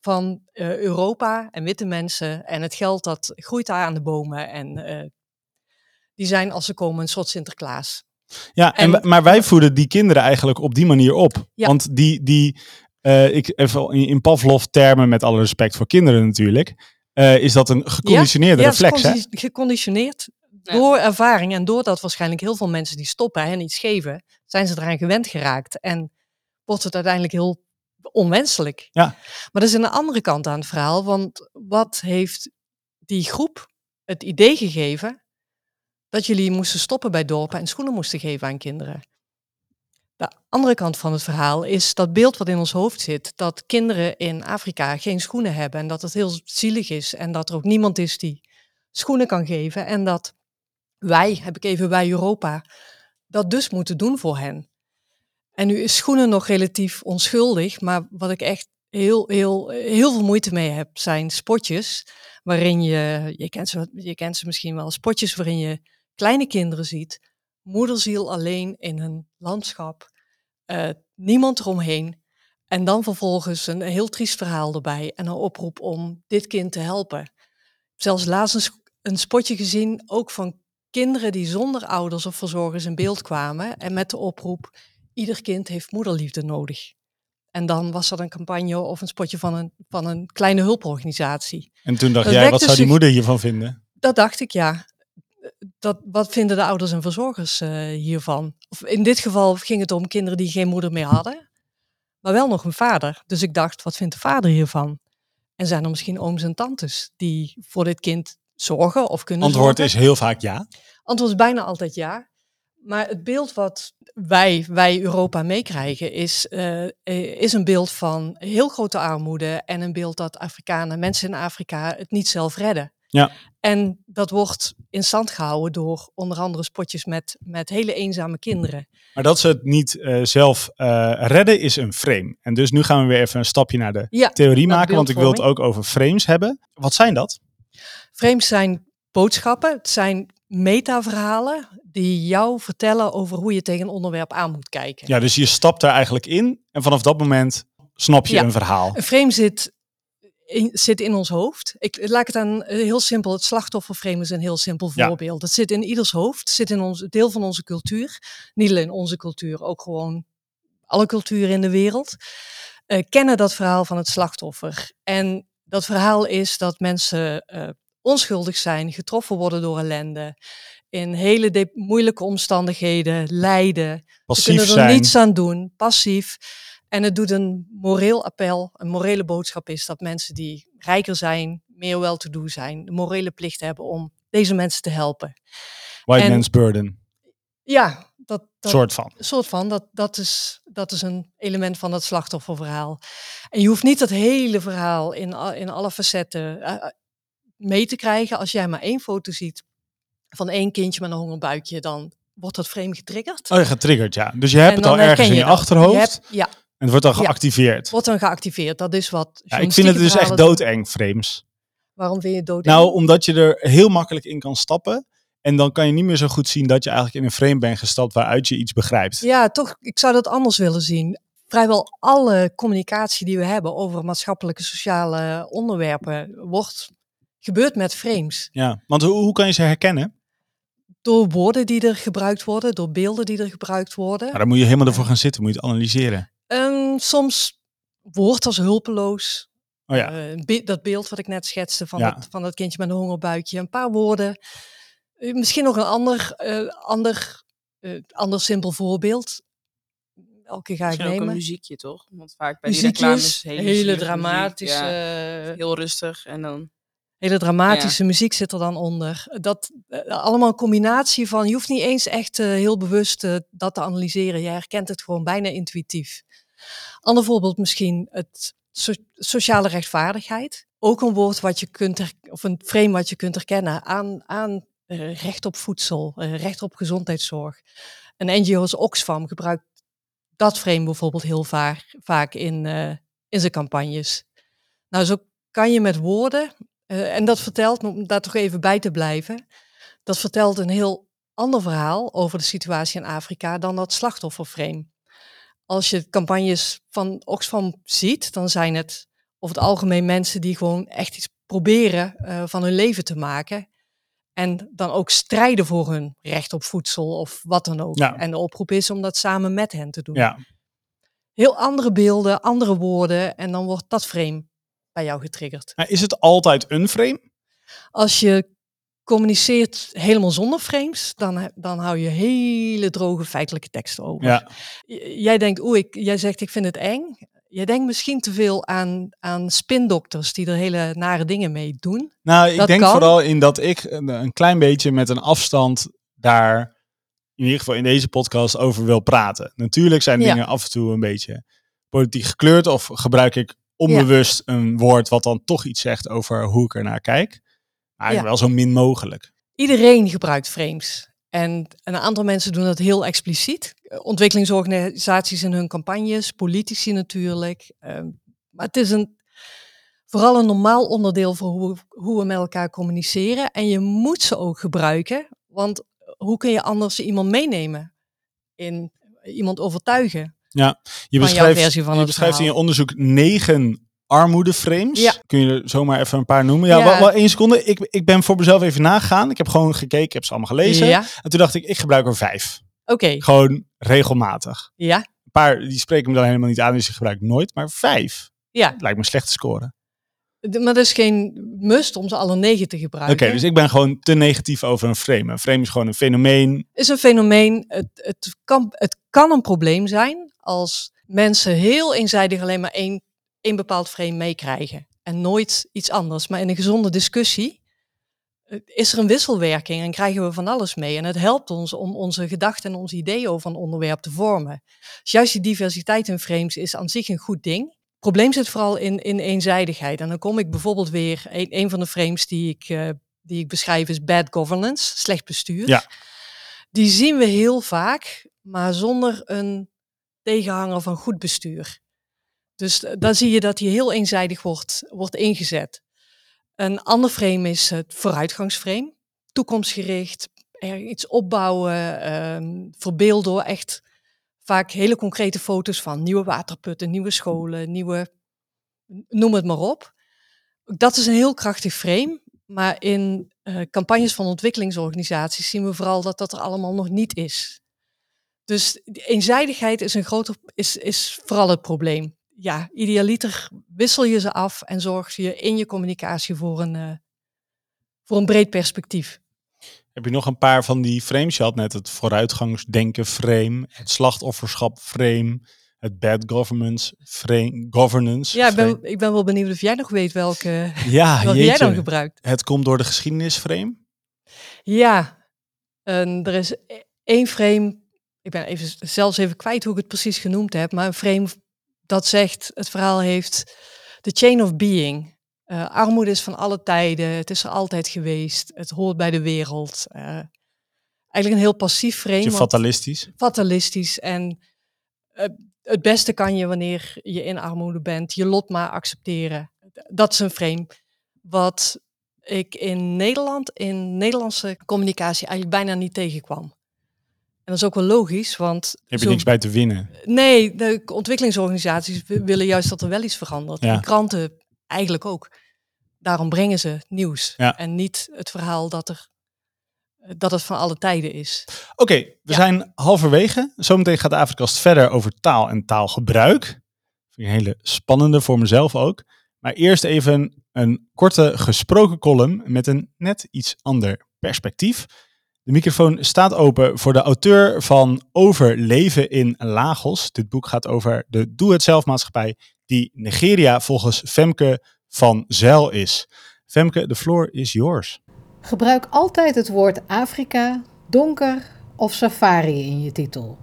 van eh, Europa en witte mensen. En het geld dat groeit daar aan de bomen. En eh, die zijn als ze komen een soort Sinterklaas. Ja, en, En- wij- maar wij voeden die kinderen eigenlijk op die manier op. Ja. Want die, die eh, ik even in, in Pavlov-termen, met alle respect voor kinderen natuurlijk, eh, is dat een geconditioneerde ja, reflex. Hè? gecondi- geconditioneerd Ja. door ervaring. En doordat waarschijnlijk heel veel mensen die stoppen en iets geven, zijn ze eraan gewend geraakt. En wordt het uiteindelijk heel onwenselijk. Ja. Maar er is een andere kant aan het verhaal. Want wat heeft die groep het idee gegeven dat jullie moesten stoppen bij dorpen en schoenen moesten geven aan kinderen? De andere kant van het verhaal is dat beeld wat in ons hoofd zit, dat kinderen in Afrika geen schoenen hebben en dat het heel zielig is en dat er ook niemand is die schoenen kan geven en dat wij, heb ik even bij Europa, dat dus moeten doen voor hen. En nu is schoenen nog relatief onschuldig, maar wat ik echt heel, heel, heel veel moeite mee heb, zijn spotjes waarin je, je kent ze, je kent ze misschien wel, spotjes waarin je kleine kinderen ziet, moederziel alleen in een landschap, eh, niemand eromheen. En dan vervolgens een heel triest verhaal erbij en een oproep om dit kind te helpen. Zelfs laatst een, een spotje gezien, ook van kinderen die zonder ouders of verzorgers in beeld kwamen. En met de oproep, ieder kind heeft moederliefde nodig. En dan was dat een campagne of een spotje van een, van een kleine hulporganisatie. En toen dacht Dat jij, wat zou die moeder hiervan vinden? Dat dacht ik, ja. Dat, wat vinden de ouders en verzorgers eh, hiervan? Of in dit geval ging het om kinderen die geen moeder meer hadden, maar wel nog een vader. Dus ik dacht, wat vindt de vader hiervan? En zijn er misschien ooms en tantes die voor dit kind zorgen of kunnen Antwoord zorgen? is heel vaak ja. Antwoord is bijna altijd ja. Maar het beeld wat wij, wij Europa meekrijgen is, eh, eh, is een beeld van heel grote armoede en een beeld dat Afrikanen, mensen in Afrika het niet zelf redden. Ja. En dat wordt in stand gehouden door onder andere spotjes met, met hele eenzame kinderen. Maar dat ze het niet eh, zelf eh, redden is een frame. En dus nu gaan we weer even een stapje naar de Ja, theorie maken, want ik wil het ook over frames hebben. Wat zijn dat? Frames zijn boodschappen, het zijn metaverhalen die jou vertellen over hoe je tegen een onderwerp aan moet kijken. Ja, dus je stapt daar eigenlijk in en vanaf dat moment snap je Ja. een verhaal. Een frame zit in, zit in ons hoofd. Ik laat het aan eh, heel simpel. Het slachtofferframe is een heel simpel Ja. voorbeeld. Het zit in ieders hoofd, zit in ons deel van onze cultuur. Niet alleen onze cultuur, ook gewoon alle culturen in de wereld. eh, kennen dat verhaal van het slachtoffer. En dat verhaal is dat mensen eh, onschuldig zijn, getroffen worden door ellende, in hele moeilijke omstandigheden lijden. Ze kunnen er zijn. niets aan doen, passief. En het doet een moreel appel, een morele boodschap is dat mensen die rijker zijn, meer wel te doen zijn, de morele plicht hebben om deze mensen te helpen. White en- man's burden. Ja, dat, dat soort van. soort van, dat, dat, is, dat is een element van dat slachtofferverhaal. En je hoeft niet dat hele verhaal in, in alle facetten eh, eh, mee te krijgen. Als jij maar één foto ziet van één kindje met een hongerbuikje, dan wordt dat frame getriggerd. Oh, je getriggerd, ja. Dus je hebt het al ergens in je dat. achterhoofd Je hebt- ja, en het wordt dan Ja. geactiveerd. wordt dan geactiveerd. Dat is wat. Ja, ik vind het dus echt doodeng, frames. Waarom vind je het dood? Nou, omdat je er heel makkelijk in kan stappen. En dan kan je niet meer zo goed zien dat je eigenlijk in een frame bent gestapt waaruit je iets begrijpt. Ja, toch, ik zou dat anders willen zien. Vrijwel alle communicatie die we hebben over maatschappelijke, sociale onderwerpen wordt gebeurt met frames. Ja, want hoe, hoe kan je ze herkennen? Door woorden die er gebruikt worden, door beelden die er gebruikt worden. Nou, dan moet je helemaal ervoor gaan zitten, moet je het analyseren. Ehm, soms woord als hulpeloos. Oh ja, Eh, be- dat beeld wat ik net schetste van, Ja. dat, van dat kindje met een hongerbuikje. Een paar woorden. Eh, misschien nog een ander, eh, ander, eh, ander simpel voorbeeld. Welke ga ik Misschien ook een nemen? muziekje, toch? Want vaak bij die Muziekjes, reclames hele, muziek, ja. heel rustig en dan hele dramatische muziek zit er dan onder. Dat eh, allemaal een combinatie van, je hoeft niet eens echt eh, heel bewust eh, dat te analyseren. Je herkent het gewoon bijna intuïtief. Ander voorbeeld misschien het so- sociale rechtvaardigheid. Ook een woord wat je kunt, of een frame wat je kunt herkennen aan, aan recht op voedsel, recht op gezondheidszorg. Een NGO als Oxfam gebruikt dat frame bijvoorbeeld heel vaak, vaak in, in zijn campagnes. Nou, zo kan je met woorden, eh, en dat vertelt, om daar toch even bij te blijven, dat vertelt een heel ander verhaal over de situatie in Afrika dan dat slachtofferframe. Als je campagnes van Oxfam ziet, dan zijn het over het algemeen mensen die gewoon echt iets proberen uh, van hun leven te maken. En dan ook strijden voor hun recht op voedsel of wat dan ook. Ja. En de oproep is om dat samen met hen te doen. Ja, Heel andere beelden, andere woorden en dan wordt dat frame bij jou getriggerd. Maar is het altijd een frame? Als je communiceert helemaal zonder frames, dan, dan hou je hele droge feitelijke teksten over. Ja, Jij denkt, oeh, ik, jij zegt ik vind het eng. Jij denkt misschien te veel aan, aan spindokters die er hele nare dingen mee doen. nou, ik Dat denk kan. vooral in dat ik een, een klein beetje met een afstand daar, in ieder geval in deze podcast, over wil praten. Natuurlijk zijn Ja. dingen af en toe een beetje politiek gekleurd of gebruik ik onbewust een woord wat dan toch iets zegt over hoe ik ernaar kijk. Maar Ja. wel zo min mogelijk. Iedereen gebruikt frames. En een aantal mensen doen dat heel expliciet. Ontwikkelingsorganisaties in hun campagnes, politici natuurlijk. Ehm, maar het is een, vooral een normaal onderdeel voor hoe, hoe we met elkaar communiceren. En je moet ze ook gebruiken. Want hoe kun je anders iemand meenemen? In iemand overtuigen? Je beschrijft, van je het beschrijft in je onderzoek negen armoedeframes. Ja. Kun je er zomaar even een paar noemen? Ja, Ja. Wel, wel één seconde. Ik, ik ben voor mezelf even nagegaan. Ik heb gewoon gekeken, ik heb ze allemaal gelezen. Ja, En toen dacht ik, ik gebruik er vijf. oké. Gewoon regelmatig. Ja, Een paar die spreken me dan helemaal niet aan, dus ik gebruik ik nooit. Maar vijf ja. lijkt me een slechte score. Maar dat is geen must om ze alle negen te Oké, gebruiken. dus ik ben gewoon te negatief over een frame. Een frame is gewoon een fenomeen. is een fenomeen. Het, het, kan, het kan een probleem zijn als mensen heel eenzijdig alleen maar één, één bepaald frame meekrijgen. En nooit iets anders. Maar in een gezonde discussie eh, is er een wisselwerking en krijgen we van alles mee. En het helpt ons om onze gedachten en onze ideeën over een onderwerp te vormen. Dus juist die diversiteit in frames is aan zich een goed ding. Probleem zit vooral in, in eenzijdigheid. En dan kom ik bijvoorbeeld weer, een, een van de frames die ik, eh, die ik beschrijf is bad governance, slecht bestuur. Ja. Die zien we heel vaak, maar zonder een tegenhanger van goed bestuur. Dus eh, dan zie je dat die heel eenzijdig wordt, wordt ingezet. Een ander frame is het vooruitgangsframe. Toekomstgericht, er iets opbouwen, ehm verbeeld door echt vaak hele concrete foto's van nieuwe waterputten, nieuwe scholen, nieuwe, noem het maar op. Dat is een heel krachtig frame, maar in eh, campagnes van ontwikkelingsorganisaties zien we vooral dat dat er allemaal nog niet is. Dus eenzijdigheid is, een groter, is, is vooral het probleem. Ja, idealiter wissel je ze af en zorg je in je communicatie voor een, eh, voor een breed perspectief. Heb je nog een paar van die frames? Je had net het vooruitgangsdenken frame, het slachtofferschap frame, het bad governance frame. Governance Ja, ik ben, ik ben wel benieuwd of jij nog weet welke, ja welke jij dan gebruikt. Het komt door de geschiedenis frame. Ja, en er is e- één frame, ik ben even, zelfs even kwijt hoe ik het precies genoemd heb, maar een frame dat zegt, het verhaal heeft the chain of being. Eh, armoede is van alle tijden, het is er altijd geweest, het hoort bij de wereld. Eh, eigenlijk een heel passief frame. Fatalistisch. fatalistisch. En eh, het beste kan je wanneer je in armoede bent, je lot maar accepteren. Dat is een frame wat ik in Nederland, in Nederlandse communicatie eigenlijk bijna niet tegenkwam. En dat is ook wel logisch, want Heb je zo- niks bij te winnen. nee, de ontwikkelingsorganisaties wi- willen juist dat er wel iets verandert. Ja. En kranten eigenlijk ook. Daarom brengen ze nieuws Ja. en niet het verhaal dat, er, dat het van alle tijden is. Oké, we Ja. zijn halverwege. Zometeen gaat de Afrikast verder over taal en taalgebruik. Vind ik een hele spannende voor mezelf ook. Maar eerst even een korte gesproken column met een net iets ander perspectief. De microfoon staat open voor de auteur van Overleven in Lagos. Dit boek gaat over de doe-het-zelf-maatschappij die Nigeria volgens Femke van Zijl is. Femke, de floor is yours. Gebruik altijd het woord Afrika, donker of safari in je titel.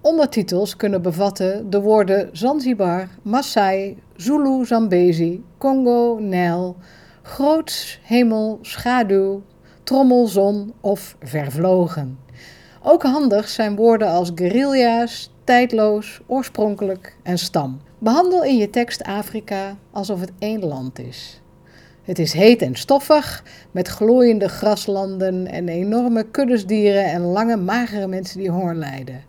Ondertitels kunnen bevatten de woorden Zanzibar, Maasai, Zulu, Zambezi, Congo, Nijl, groots, hemel, schaduw, trommel, zon of vervlogen. Ook handig zijn woorden als guerrilla's, tijdloos, oorspronkelijk en stam. Behandel in je tekst Afrika alsof het één land is. Het is heet en stoffig, met glooiende graslanden en enorme kuddes dieren en lange, magere mensen die honger lijden.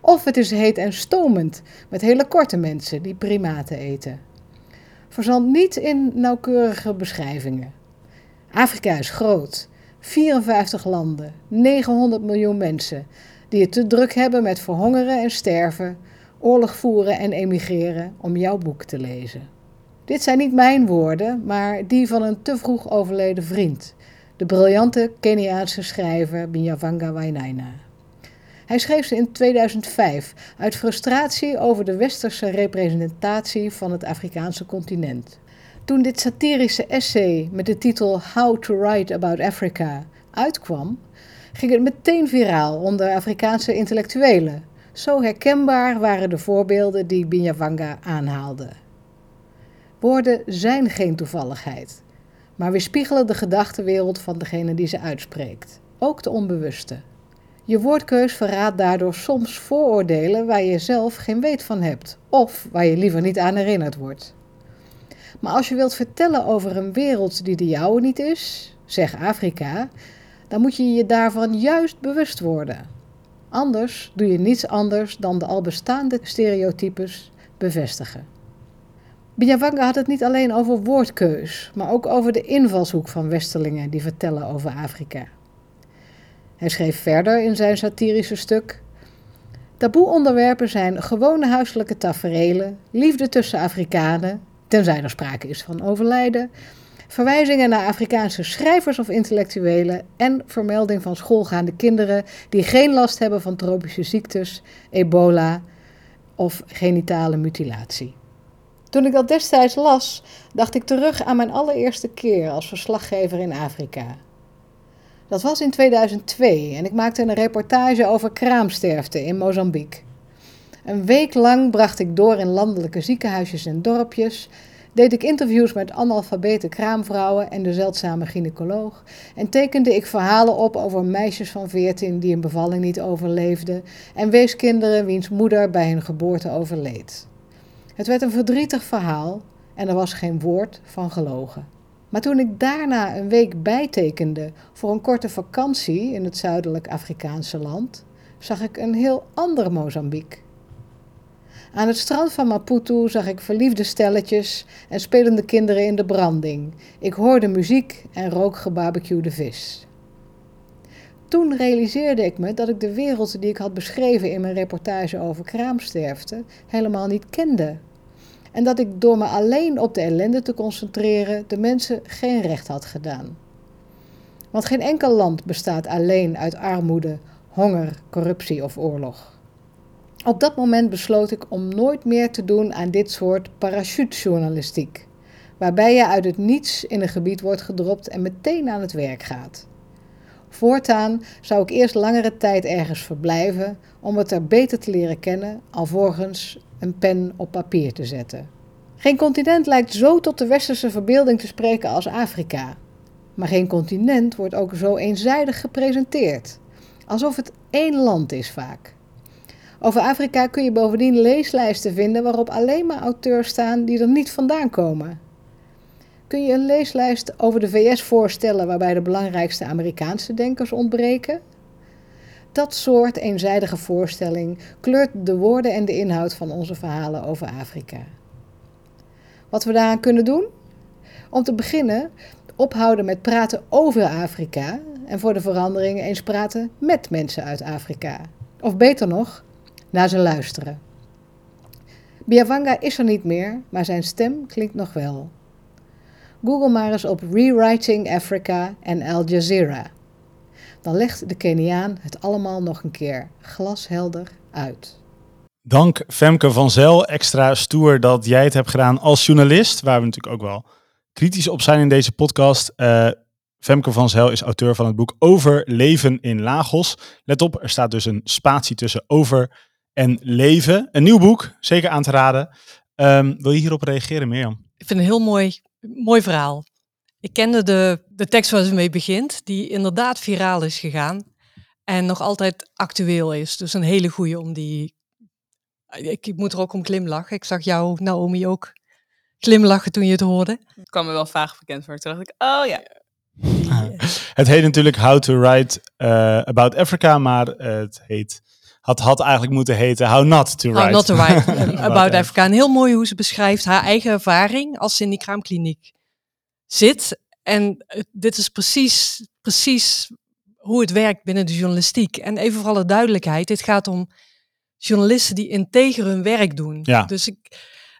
Of het is heet en stomend, met hele korte mensen die primaten eten. Verzand niet in nauwkeurige beschrijvingen. Afrika is groot, 54 landen, 900 miljoen mensen, die het te druk hebben met verhongeren en sterven, oorlog voeren en emigreren om jouw boek te lezen. Dit zijn niet mijn woorden, maar die van een te vroeg overleden vriend, de briljante Keniaanse schrijver Binyavanga Wainaina. Hij schreef ze in 2005 uit frustratie over de westerse representatie van het Afrikaanse continent. Toen dit satirische essay met de titel How to Write About Africa uitkwam, ging het meteen viraal onder Afrikaanse intellectuelen. Zo herkenbaar waren de voorbeelden die Binyavanga aanhaalde. Woorden zijn geen toevalligheid, maar weerspiegelen de gedachtenwereld van degene die ze uitspreekt, ook de onbewuste. Je woordkeus verraadt daardoor soms vooroordelen waar je zelf geen weet van hebt, of waar je liever niet aan herinnerd wordt. Maar als je wilt vertellen over een wereld die de jouwe niet is, zeg Afrika, dan moet je je daarvan juist bewust worden. Anders doe je niets anders dan de al bestaande stereotypes bevestigen. Binyavanga had het niet alleen over woordkeus, maar ook over de invalshoek van Westerlingen die vertellen over Afrika. Hij schreef verder in zijn satirische stuk: Taboe-onderwerpen zijn gewone huiselijke taferelen, liefde tussen Afrikanen, tenzij er sprake is van overlijden, verwijzingen naar Afrikaanse schrijvers of intellectuelen en vermelding van schoolgaande kinderen die geen last hebben van tropische ziektes, ebola of genitale mutilatie. Toen ik dat destijds las, dacht ik terug aan mijn allereerste keer als verslaggever in Afrika. Dat was in 2002 en ik maakte een reportage over kraamsterfte in Mozambique. Een week lang bracht ik door in landelijke ziekenhuisjes en dorpjes, deed ik interviews met analfabete kraamvrouwen en de zeldzame gynaecoloog en tekende ik verhalen op over meisjes van 14 die een bevalling niet overleefden en weeskinderen wiens moeder bij hun geboorte overleed. Het werd een verdrietig verhaal en er was geen woord van gelogen. Maar toen ik daarna een week bijtekende voor een korte vakantie in het zuidelijk Afrikaanse land, zag ik een heel ander Mozambique. Aan het strand van Maputo zag ik verliefde stelletjes en spelende kinderen in de branding. Ik hoorde muziek en rook gebarbecuede vis. Toen realiseerde ik me dat ik de wereld die ik had beschreven in mijn reportage over kraamsterfte helemaal niet kende. En dat ik door me alleen op de ellende te concentreren de mensen geen recht had gedaan. Want geen enkel land bestaat alleen uit armoede, honger, corruptie of oorlog. Op dat moment besloot ik om nooit meer te doen aan dit soort parachutejournalistiek, waarbij je uit het niets in een gebied wordt gedropt en meteen aan het werk gaat. Voortaan zou ik eerst langere tijd ergens verblijven om het er beter te leren kennen, alvorens een pen op papier te zetten. Geen continent lijkt zo tot de westerse verbeelding te spreken als Afrika. Maar geen continent wordt ook zo eenzijdig gepresenteerd. Alsof het één land is vaak. Over Afrika kun je bovendien leeslijsten vinden waarop alleen maar auteurs staan die er niet vandaan komen. Kun je een leeslijst over de VS voorstellen waarbij de belangrijkste Amerikaanse denkers ontbreken? Dat soort eenzijdige voorstelling kleurt de woorden en de inhoud van onze verhalen over Afrika. Wat we daaraan kunnen doen? Om te beginnen, ophouden met praten over Afrika en voor de verandering eens praten met mensen uit Afrika. Of beter nog, naar ze luisteren. Biavanga is er niet meer, maar zijn stem klinkt nog wel. Google maar eens op Rewriting Africa en Al Jazeera. Dan legt de Keniaan het allemaal nog een keer glashelder uit. Dank Femke van Zel. Extra stoer dat jij het hebt gedaan als journalist, waar we natuurlijk ook wel kritisch op zijn in deze podcast. Uh, Femke van Zel is auteur van het boek Over leven in Lagos. Let op, er staat dus een spatie tussen over en leven. Een nieuw boek, zeker aan te raden. Um, wil je hierop reageren, Mirjam? Ik vind het een heel mooi, mooi verhaal. Ik kende de, de tekst waar ze mee begint, die inderdaad viraal is gegaan. En nog altijd actueel is. Dus een hele goede om die... Ik, ik moet er ook om glimlachen. Ik zag jou, Naomi, ook glimlachen toen je het hoorde. Het kwam me wel vaag bekend voor. Toen dacht ik, oh ja. Het heet natuurlijk How to Write eh, About Africa, maar het heet, had, had eigenlijk moeten heten How Not to Write. How not to write About Africa. En heel mooi hoe ze beschrijft haar eigen ervaring als ze in die kraamkliniek zit. En dit is precies, precies hoe het werkt binnen de journalistiek. En even voor alle duidelijkheid, dit gaat om journalisten die integer hun werk doen. Ja. Dus ik,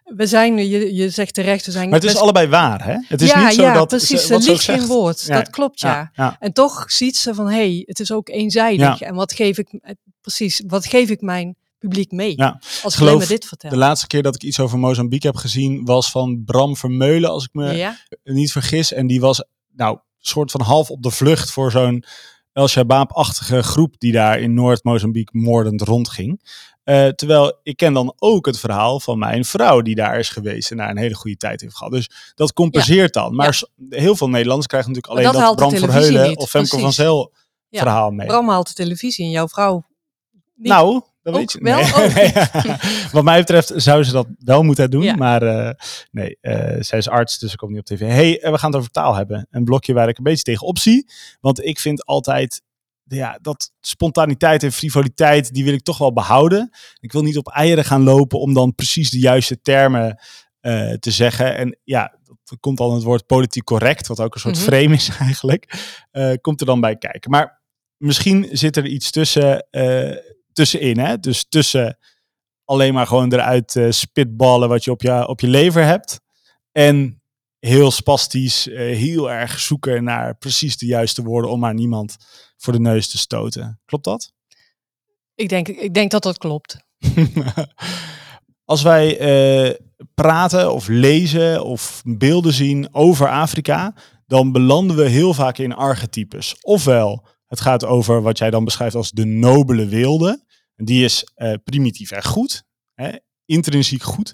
we zijn, je, je zegt terecht, we zijn... Maar het is best- allebei waar, hè? Het is ja, niet zo ja, dat precies. ze, liegt geen woord. Ja, Dat klopt, ja. En toch ziet ze van, hé, hey, het is ook eenzijdig. En wat geef ik, precies, wat geef ik mijn publiek mee? Ja. Als ik Geloof dit vertel. De laatste keer dat ik iets over Mozambique heb gezien was van Bram Vermeulen, als ik me ja? niet vergis. En die was nou soort van half op de vlucht voor zo'n El Shabaab-achtige groep die daar in Noord-Mozambique moordend rondging. Eh, terwijl ik ken dan ook het verhaal van mijn vrouw die daar is geweest en daar een hele goede tijd heeft gehad. Dus dat compenseert dan. Maar Ja. heel veel Nederlanders krijgen natuurlijk Maar alleen dat dat, Bram Verheulen niet, of Femke van. Zel verhaal mee. Bram haalt de televisie en jouw vrouw Nou, dat weet je. wel? Nee. Oh. Nee. Wat mij betreft zou ze dat wel moeten doen. Ja. Maar eh, nee, eh, zij is arts, dus ze komt niet op tv. hey, eh, we gaan het over taal hebben. Een blokje waar ik een beetje tegen opzie. Want ik vind altijd, ja, dat spontaniteit en frivoliteit, die wil ik toch wel behouden. Ik wil niet op eieren gaan lopen om dan precies de juiste termen te zeggen. En ja, dat komt al het woord politiek correct, wat ook een soort Mhm. frame is eigenlijk. komt er dan bij kijken. Maar misschien zit er iets tussen, tussenin. Hè? Dus tussen alleen maar gewoon eruit eh, spitballen wat je op, je op je lever hebt. En heel spastisch, eh, heel erg zoeken naar precies de juiste woorden om maar niemand voor de neus te stoten. Klopt dat? Ik denk, ik denk dat dat klopt. Als wij eh, praten of lezen of beelden zien over Afrika, dan belanden we heel vaak in archetypes. Ofwel, het gaat over wat jij dan beschrijft als de nobele wilde. Die is eh, primitief en goed, hè, intrinsiek goed.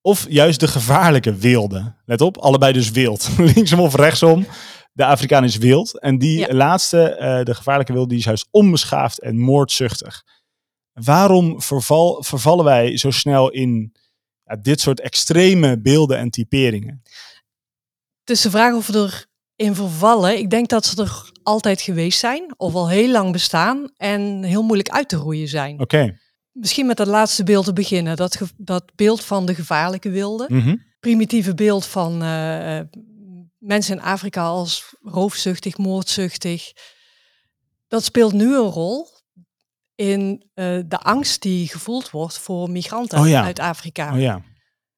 Of juist de gevaarlijke wilde. Let op, allebei dus wild. Linksom of rechtsom. De Afrikaan is wild. En die Ja. laatste, eh, de gevaarlijke wilde, die is juist onbeschaafd en moordzuchtig. Waarom verval, vervallen wij zo snel in ja, dit soort extreme beelden en typeringen? Het is de vraag of we erin vervallen. Ik denk dat ze er altijd geweest zijn, of al heel lang bestaan en heel moeilijk uit te roeien zijn. Oké. Misschien met dat laatste beeld te beginnen. Dat, dat beeld van de gevaarlijke wilde. Mhm. Primitieve beeld van eh, mensen in Afrika als roofzuchtig, moordzuchtig. Dat speelt nu een rol in eh, de angst die gevoeld wordt voor migranten Oh ja. uit Afrika. Oh ja.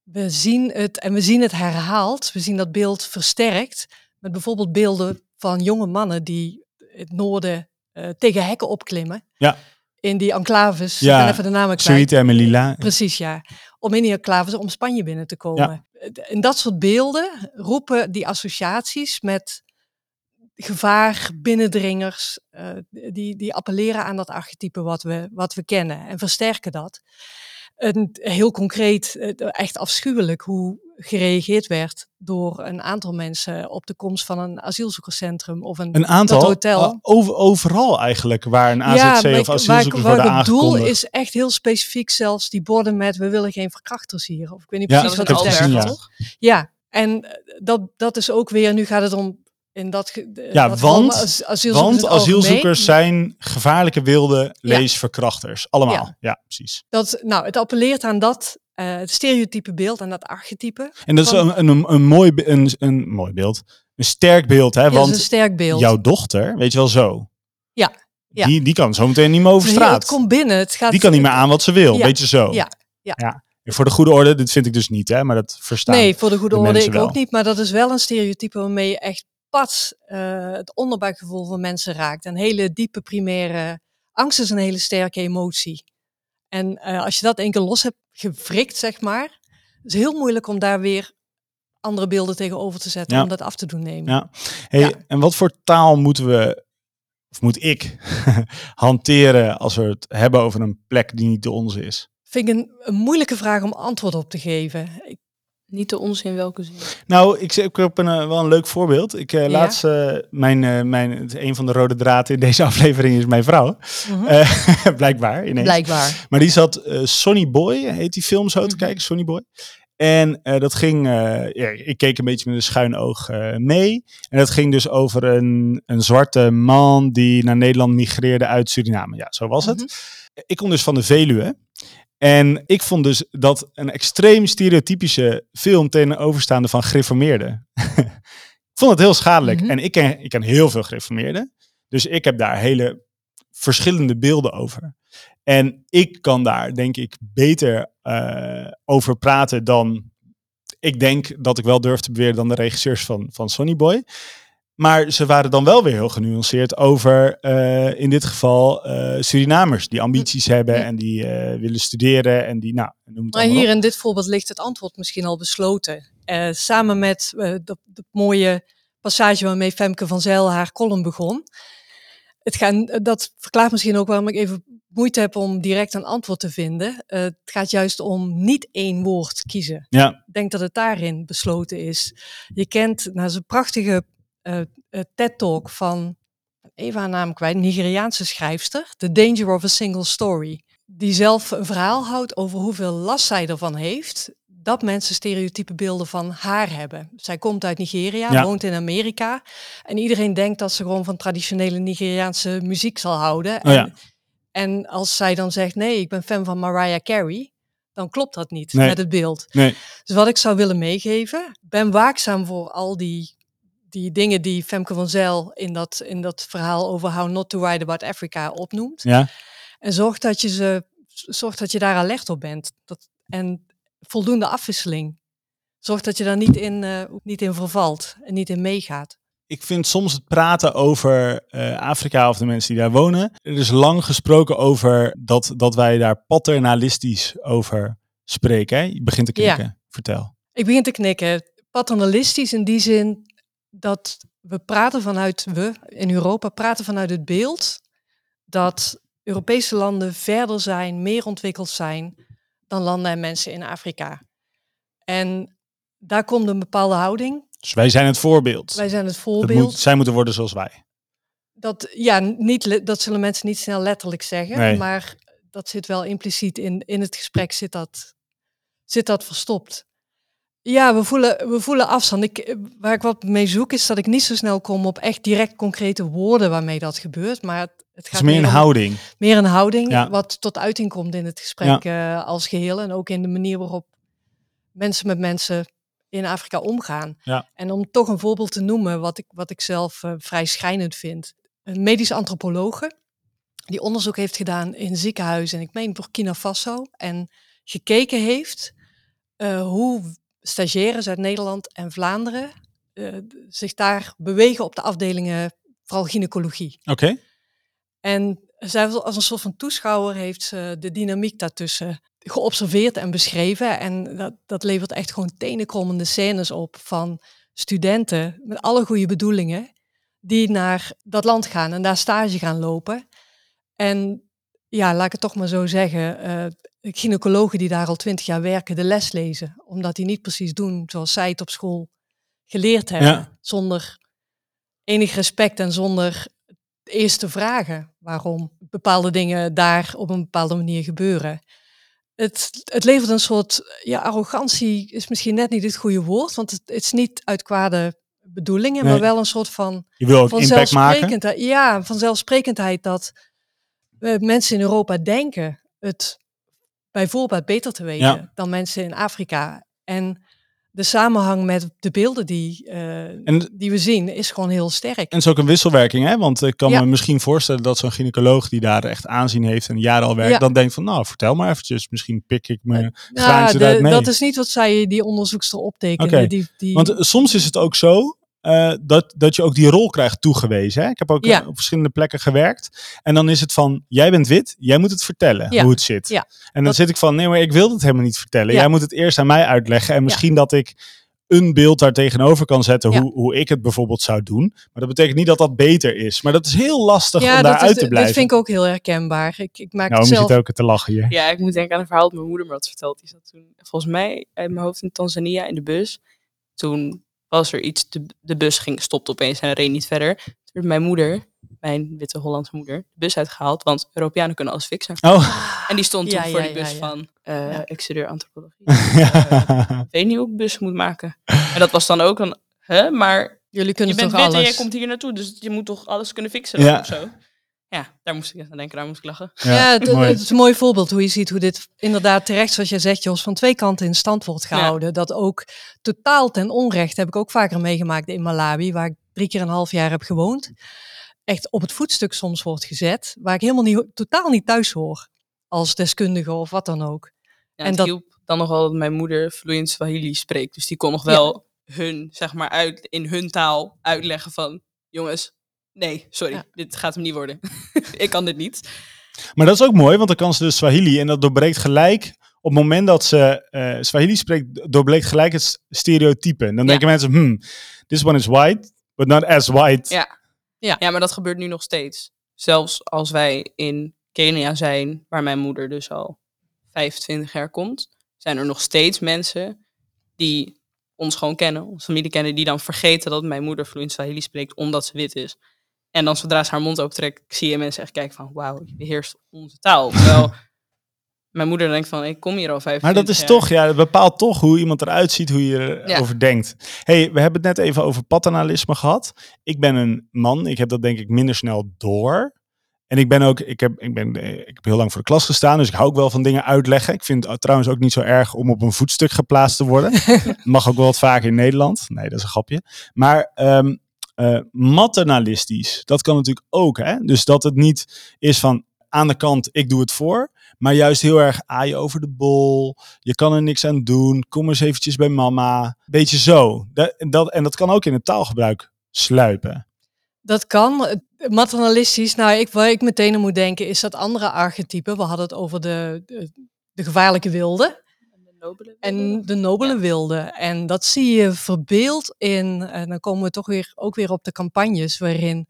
We zien het en we zien het herhaald. We zien dat beeld versterkt met bijvoorbeeld beelden van jonge mannen die het noorden eh, tegen hekken opklimmen. Ja. In die enclaves. Ja, even de namen kwijt. Sarita en Melilla. Precies, ja. Om in die enclaves om Spanje binnen te komen. En dat soort beelden roepen die associaties met gevaar, binnendringers, eh, die, die appelleren aan dat archetype wat we, wat we kennen en versterken dat. En heel concreet, eh, echt afschuwelijk hoe gereageerd werd door een aantal mensen op de komst van een asielzoekerscentrum of een, Een aantal, dat hotel. uh, over, overal eigenlijk, waar een AZC maar of ik- waar ik- asielzoekers waar ik worden op doel is echt heel specifiek zelfs die borden met we willen geen verkrachters hier. Of ik weet niet Ja, precies dat wat het gezien, ja. toch? Ja, en eh, dat, dat is ook weer, nu gaat het om in dat, Ja, dat want- as- asielzoekers Want het asielzoekers zijn gevaarlijke wilde leesverkrachters. Allemaal. Ja. Ja. precies. Dat, nou, het appelleert aan dat eh, het stereotype beeld, aan dat archetype. En dat is een, een, een, mooi, een, een mooi beeld. Een sterk beeld, hè? Ja, want een sterk beeld. jouw dochter, weet je wel zo. Ja, ja. Die, die kan zo meteen niet meer over straat. Het komt binnen. Het gaat, Die kan niet meer aan wat ze wil, Ja, weet je zo. ja, ja. En voor de goede orde, dit vind ik dus niet, hè? Maar dat verstaan. Nee, voor de goede de orde ik ook niet. Maar dat is wel een stereotype waarmee je echt pas eh, het onderbuikgevoel van mensen raakt. Een hele diepe primaire angst is een hele sterke emotie. En eh, als je dat één keer los hebt gefrikt, zeg maar, is het heel moeilijk om daar weer andere beelden tegenover te zetten Ja. om dat af te doen nemen. Ja. Hey, Ja. En wat voor taal moeten we, of moet ik, hanteren als we het hebben over een plek die niet de onze is? Vind ik een, een moeilijke vraag om antwoord op te geven. Ik, Niet de ons in welke zin. Nou, ik, ik heb een, eh, wel een leuk voorbeeld. Ik Ja. laatst, eh, mijn, mijn, een van de rode draden in deze aflevering is mijn vrouw. Mhm. Blijkbaar, ineens. Blijkbaar. Maar die zat Sonny Boy, heet die film zo te Mhm. kijken, Sonny Boy. En dat ging, ja, ik keek een beetje met een schuin oog mee. En dat ging dus over een, een zwarte man die naar Nederland migreerde uit Suriname. Ja, zo was het. Mhm. Ik kom dus van de Veluwe. En ik vond dus dat een extreem stereotypische film ten overstaande van gereformeerden. ik vond het heel schadelijk. Mhm. En ik ken, ik ken heel veel gereformeerden. Dus ik heb daar hele verschillende beelden over. En ik kan daar, denk ik, beter eh, over praten dan ik denk dat ik wel durf te beweren dan de regisseurs van, van Sonny Boy. Maar ze waren dan wel weer heel genuanceerd over, eh, in dit geval, eh, Surinamers die ambities hebben Ja. en die eh, willen studeren en die, nou, noem het Maar hier op. in dit voorbeeld ligt het antwoord misschien al besloten. Samen met de, de mooie passage waarmee Femke van Zijl haar column begon. Het dat verklaart misschien ook waarom ik even moeite heb om direct een antwoord te vinden. Het gaat juist om niet één woord kiezen. Ja, Ik denk dat het daarin besloten is. Je kent nou, zo'n prachtige eh, eh, TED-talk van, even haar naam kwijt, een Nigeriaanse schrijfster, The Danger of a Single Story. Die zelf een verhaal houdt over hoeveel last zij ervan heeft dat mensen stereotype beelden van haar hebben. Zij komt uit Nigeria, Ja. woont in Amerika en iedereen denkt dat ze gewoon van traditionele Nigeriaanse muziek zal houden. Oh ja. en, en als zij dan zegt, nee, ik ben fan van Mariah Carey, dan klopt dat niet Nee. met het beeld. nee. Dus wat ik zou willen meegeven, ben waakzaam voor al die, die dingen die Femke van Zijl in dat, in dat verhaal over How Not to Write About Africa opnoemt. Ja, En zorg dat je, ze, zorg dat je daar alert op bent. Dat, en voldoende afwisseling. Zorg dat je daar niet in, eh, niet in vervalt en niet in meegaat. ik vind soms het praten over eh, Afrika of de mensen die daar wonen. Er is lang gesproken over dat, dat wij daar paternalistisch over spreken. Hè? Je begint te Ja. knikken. Vertel. Ik begin te knikken. Paternalistisch in die zin dat we praten vanuit, we in Europa praten vanuit het beeld dat Europese landen verder zijn, meer ontwikkeld zijn dan landen en mensen in Afrika. En daar komt een bepaalde houding. Dus wij zijn het voorbeeld. Wij zijn het voorbeeld. moet, zij moeten worden zoals wij. Dat, ja, niet, dat zullen mensen niet snel letterlijk zeggen, Nee. maar dat zit wel impliciet in, in het gesprek, zit dat, zit dat verstopt. Ja, we voelen, we voelen afstand. Ik, waar ik wat mee zoek is dat ik niet zo snel kom op echt direct concrete woorden waarmee dat gebeurt, maar het, het Het gaat is meer een om- houding. meer een houding Ja. wat tot uiting komt in het gesprek eh, als geheel en ook in de manier waarop mensen met mensen in Afrika omgaan. Ja. En om toch een voorbeeld te noemen wat ik, wat ik zelf eh, vrij schrijnend vind. Een medisch antropologe die onderzoek heeft gedaan in ziekenhuizen en ik meen Burkina Faso en gekeken heeft eh, hoe stagiaires uit Nederland en Vlaanderen eh, zich daar bewegen op de afdelingen, vooral gynaecologie. Oké. En zij als een soort van toeschouwer heeft ze de dynamiek daartussen geobserveerd en beschreven. En dat, dat levert echt gewoon tenenkrommende scènes op van studenten met alle goede bedoelingen die naar dat land gaan en daar stage gaan lopen. En ja, laat ik het toch maar zo zeggen, eh gynaecologen die daar al twintig jaar werken, de les lezen. Omdat die niet precies doen zoals zij het op school geleerd hebben. Ja. Zonder enig respect en zonder eerst te vragen waarom bepaalde dingen daar op een bepaalde manier gebeuren. Het, het levert een soort, ja, arrogantie is misschien net niet het goede woord, want het, het is niet uit kwade bedoelingen, Nee. maar wel een soort van Je wil ook impact maken. Ja, vanzelfsprekendheid dat mensen in Europa denken het bijvoorbeeld beter te weten Ja. dan mensen in Afrika. En de samenhang met de beelden die, eh, En- die we zien is gewoon heel sterk. En het is ook een wisselwerking, hè? Want ik kan Ja. me misschien voorstellen dat zo'n gynaecoloog die daar echt aanzien heeft en jaren al werkt, Ja. dan denkt van, nou, vertel maar eventjes. Misschien pik ik me Ja, graantje de- eruit mee. dat is niet wat zij, die onderzoekster, optekende. Oké, Die, die, Want eh, soms is het ook zo eh, dat, dat je ook die rol krijgt toegewezen. Hè? Ik heb ook Ja. eh, op verschillende plekken gewerkt. En dan is het van, jij bent wit, jij moet het vertellen Ja. hoe het zit. Ja. En dan Dat- zit ik van, nee, maar ik wil het helemaal niet vertellen. Ja. Jij moet het eerst aan mij uitleggen. En misschien dat ik een beeld daar tegenover kan zetten Ja. hoe, hoe ik het bijvoorbeeld zou doen. Maar dat betekent niet dat dat beter is. Maar dat is heel lastig om dat, daaruit is, te dat blijven. vind ik ook heel herkenbaar. Ik, ik maak nou, het zelf. het ook te lachen hier. Ja, ik moet denken aan een verhaal dat mijn moeder me had verteld. Die zat toen, volgens mij, uit mijn hoofd in Tanzania in de bus. Toen was er iets, de, de bus ging, stopte opeens en reed niet verder. Toen werd mijn moeder, mijn witte Hollandse moeder, de bus uitgehaald. Want Europeanen kunnen alles fixen. Oh, En die stond toen Ja, voor ja, die bus ja, ja. van, eh, Ja. ik studeer antropologie. Ik weet niet hoe ik bus moet maken. En dat was dan ook een, hè, maar Jullie je kunnen bent toch wit en jij komt hier naartoe, dus je moet toch alles kunnen fixen Ja. of zo. Ja, daar moest ik aan denken, daar moest ik lachen. Ja, het, is een mooi voorbeeld hoe je ziet hoe dit inderdaad terecht, zoals jij zegt, Jos, van twee kanten in stand wordt gehouden. Dat ook totaal ten onrechte heb ik ook vaker meegemaakt in Malawi, waar ik drie keer een half jaar heb gewoond. Echt op het voetstuk soms wordt gezet, waar ik helemaal niet, totaal niet thuis hoor. Als deskundige of wat dan ook. Ja, En het dat- hielp dan nog wel dat mijn moeder vloeiend Swahili spreekt. Dus die kon nog wel hun, zeg maar, uit, in hun taal uitleggen van... Jongens, nee, sorry, Ja. dit gaat hem niet worden. ik kan dit niet. Maar dat is ook mooi, want dan kan ze dus Swahili en dat doorbreekt gelijk. Op het moment dat ze eh, Swahili spreekt, doorbreekt gelijk het stereotype. En dan Ja. denken mensen, hmm, this one is white, but not as white. Ja. Ja. ja, maar dat gebeurt nu nog steeds. Zelfs als wij in Kenia zijn, waar mijn moeder dus al 25 jaar komt... zijn er nog steeds mensen die ons gewoon kennen, onze familie kennen... die dan vergeten dat mijn moeder vloeiend Swahili spreekt omdat ze wit is. En dan zodra ze haar mond opentrekt, zie je mensen echt kijken van... wauw, je beheerst onze taal. Terwijl mijn moeder denkt van, ik kom hier al 25 Maar dat is jaar. toch, ja, dat bepaalt toch hoe iemand eruit ziet, hoe je Ja. erover denkt. hey, we hebben het net even over paternalisme gehad. Ik ben een man, ik heb dat denk ik minder snel door. En ik ben ook, ik heb, ik ben, ik heb heel lang voor de klas gestaan, dus ik hou ook wel van dingen uitleggen. Ik vind het trouwens ook niet zo erg om op een voetstuk geplaatst te worden. Mag ook wel wat vaker in Nederland. Nee, dat is een grapje. Maar ehm eh, maternalistisch, dat kan natuurlijk ook. Hè? Dus dat het niet is van aan de kant, ik doe het voor. Maar juist heel erg aaien over de bol. Je kan er niks aan doen. Kom eens eventjes bij mama. Beetje zo. Dat, dat, en dat kan ook in het taalgebruik sluipen. Dat kan. Maternalistisch, nou, ik, waar ik meteen aan moet denken, is dat andere archetype. We hadden het over de, de, de gevaarlijke wilde. Nobele En de nobele Ja. wilde. En dat zie je verbeeld in, en dan komen we toch weer, ook weer op de campagnes, waarin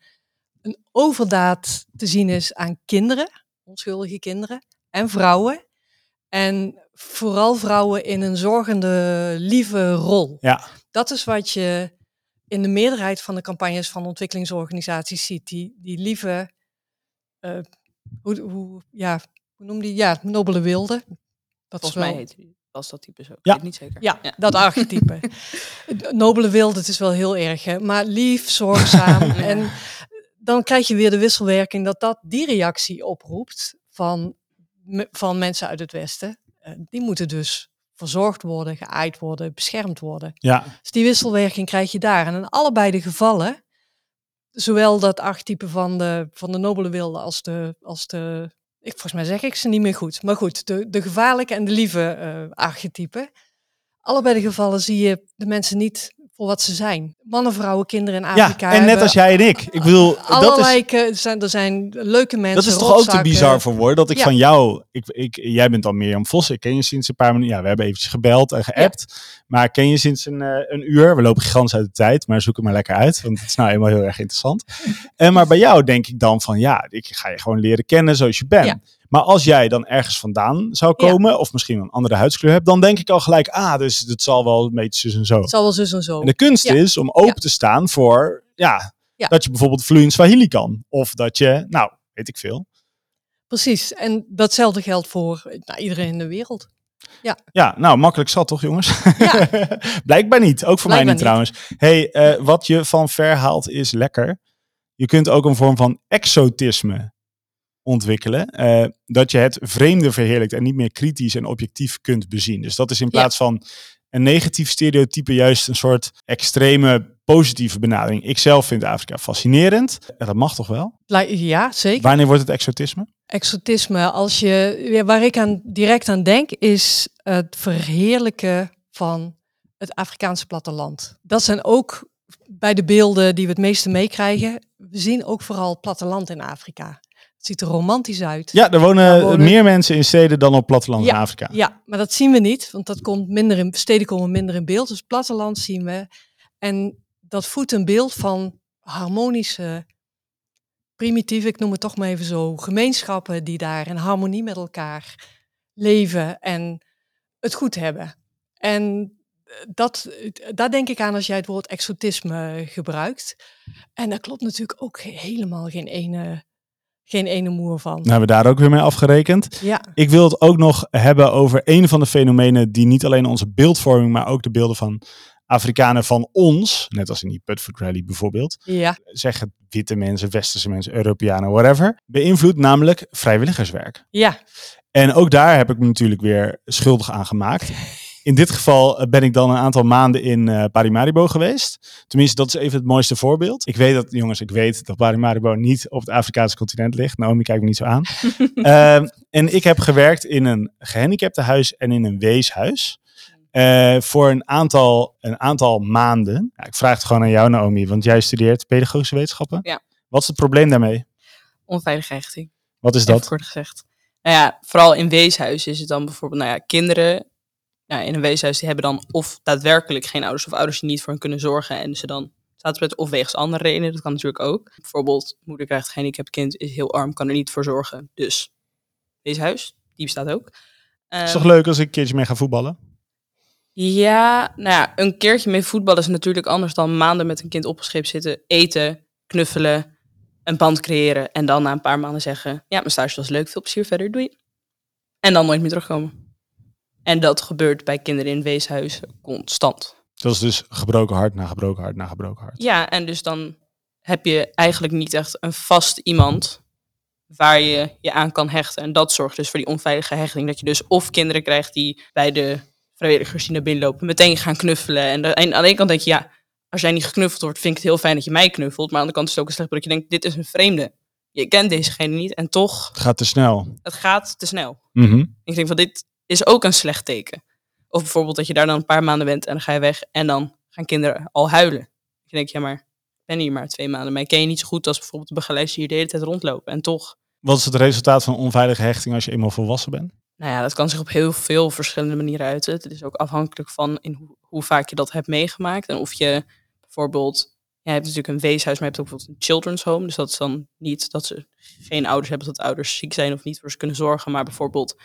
een overdaad te zien is aan kinderen, onschuldige kinderen, en vrouwen. En vooral vrouwen in een zorgende, lieve rol. Ja. Dat is wat je in de meerderheid van de campagnes van ontwikkelingsorganisaties ziet. Die, die lieve, eh, hoe, hoe, ja, hoe noem die? Ja, nobele wilde. Dat is mij wel- heet die- was dat type zo. Ik Ja. weet niet zeker. ja, dat archetype. Het Nobele wilde, het is wel heel erg, hè? maar lief, zorgzaam. en dan krijg je weer de wisselwerking dat dat die reactie oproept van, van mensen uit het Westen. Eh, die moeten dus verzorgd worden, geaaid worden, beschermd worden. Ja. Dus die wisselwerking krijg je daar. En in allebei de gevallen, zowel dat archetype van de, van de nobele wilde als de, als de ik, volgens mij zeg ik ze niet meer goed. Maar goed, de, de gevaarlijke en de lieve eh archetypen. Allebei de gevallen zie je de mensen niet voor wat ze zijn. Mannen, vrouwen, kinderen in Afrika. ja, en net als jij en ik. Ik bedoel, dat Allerlei, is, ke- zijn, er zijn leuke mensen. dat is toch ook te bizar voor woorden. Dat ik Ja. van jou, ik, ik, jij bent dan Mirjam Vos. Ik ken je sinds een paar minuten. Ja, we hebben eventjes gebeld en geappt. Maar ik ken je sinds een, eh, een uur. We lopen gigantisch uit de tijd, maar zoek het maar lekker uit. Want het is nou eenmaal heel erg interessant. En maar bij jou denk ik dan van ja, ik ga je gewoon leren kennen zoals je bent. Ja. Maar als jij dan ergens vandaan zou Ja. komen, of misschien een andere huidskleur hebt, dan denk ik al gelijk, ah, dus het zal wel een beetje zus en zo. Het zal wel zus en zo. En de kunst Ja. is om open Ja. te staan voor, ja, Ja. dat je bijvoorbeeld vloeiend Swahili kan. Of dat je, nou, weet ik veel. Precies. En datzelfde geldt voor nou, iedereen in de wereld. Ja, nou, makkelijk zat toch, jongens? Ja. Blijkbaar niet. Ook voor mij niet. trouwens. hey, eh, wat je van ver haalt is lekker. Je kunt ook een vorm van exotisme ontwikkelen. eh, dat je het vreemde verheerlijkt en niet meer kritisch en objectief kunt bezien. Dus dat is in Ja. plaats van een negatief stereotype juist een soort extreme positieve benadering. Ik zelf vind Afrika fascinerend. Ja, dat mag toch wel? Ja, zeker. Wanneer wordt het exotisme? exotisme, als je, waar ik aan, direct aan denk, is het verheerlijken van het Afrikaanse platteland. Dat zijn ook bij de beelden die we het meeste meekrijgen. We zien ook vooral platteland in Afrika. Het ziet er romantisch uit. Ja, er wonen, meer mensen in steden dan op platteland in Afrika. Ja, maar dat zien we niet, want dat komt minder in, steden komen minder in beeld. Dus platteland zien we. En dat voedt een beeld van harmonische, primitieve, ik noem het toch maar even zo, gemeenschappen die daar in harmonie met elkaar leven en het goed hebben. En eh, dat, daar denk ik aan als jij het woord exotisme gebruikt. En daar klopt natuurlijk ook helemaal geen ene, geen ene moer van. Nou hebben we daar ook weer mee afgerekend. Ja, Ik wil het ook nog hebben over een van de fenomenen die niet alleen onze beeldvorming, maar ook de beelden van Afrikanen van ons, net als in die Putfoot Rally bijvoorbeeld, ja, zeg het witte mensen, westerse mensen, Europeanen, whatever, beïnvloedt namelijk vrijwilligerswerk. ja. En ook daar heb ik me natuurlijk weer schuldig aan gemaakt. In dit geval eh, ben ik dan een aantal maanden in eh, Paramaribo geweest. Tenminste, dat is even het mooiste voorbeeld. Ik weet dat, jongens, ik weet dat Paramaribo niet op het Afrikaanse continent ligt. Naomi kijkt me niet zo aan. Ehm, en ik heb gewerkt in een gehandicaptenhuis en in een weeshuis. eh, voor een aantal, een aantal maanden. Ja, ik vraag het gewoon aan jou, Naomi, want jij studeert pedagogische wetenschappen. Ja. Wat is het probleem daarmee? Onveilige hechting. Wat is Even dat? kort gezegd. Nou ja, vooral in weeshuizen is het dan bijvoorbeeld, nou ja, kinderen nou, in een weeshuis die hebben dan of daadwerkelijk geen ouders of ouders die niet voor hen kunnen zorgen en ze dan staat het of wegens andere redenen, dat kan natuurlijk ook. Bijvoorbeeld, moeder krijgt geen gehandicapt kind, is heel arm, kan er niet voor zorgen. Dus weeshuis, die bestaat ook. Het is Ehm, toch leuk als ik een keertje mee ga voetballen? Ja, nou ja, een keertje mee voetballen is natuurlijk anders dan maanden met een kind opgescheept zitten, eten, knuffelen, een band creëren en dan na een paar maanden zeggen, ja, mijn stage was leuk, veel plezier verder, doei. En dan nooit meer terugkomen. En dat gebeurt bij kinderen in weeshuizen constant. Dat is dus gebroken hart na gebroken hart na gebroken hart. Ja, en dus dan heb je eigenlijk niet echt een vast iemand waar je je aan kan hechten. En dat zorgt dus voor die onveilige hechting. Dat je dus of kinderen krijgt die bij de vrijwilligers die naar binnen lopen meteen gaan knuffelen. En, de, en aan de ene kant denk je, ja, als jij niet geknuffeld wordt, vind ik het heel fijn dat je mij knuffelt. Maar aan de andere kant is het ook een slecht dat je denkt, dit is een vreemde. Je kent dezegene niet en toch, Het gaat te snel. het gaat te snel. Mhm. Ik denk van dit is ook een slecht teken. Of bijvoorbeeld dat je daar dan een paar maanden bent en dan ga je weg en dan gaan kinderen al huilen. Je denkt, ja maar, ik ben hier maar twee maanden. Maar ik ken je niet zo goed als bijvoorbeeld de begeleiders die hier de hele tijd rondlopen. En toch, Wat is het resultaat van onveilige hechting als je eenmaal volwassen bent? nou ja, dat kan zich op heel veel verschillende manieren uiten. Het is ook afhankelijk van in hoe, hoe vaak je dat hebt meegemaakt. En of je bijvoorbeeld, ja, je hebt natuurlijk een weeshuis, maar je hebt ook bijvoorbeeld een children's home. Dus dat is dan niet dat ze geen ouders hebben, dat ouders ziek zijn of niet voor ze kunnen zorgen. Maar bijvoorbeeld,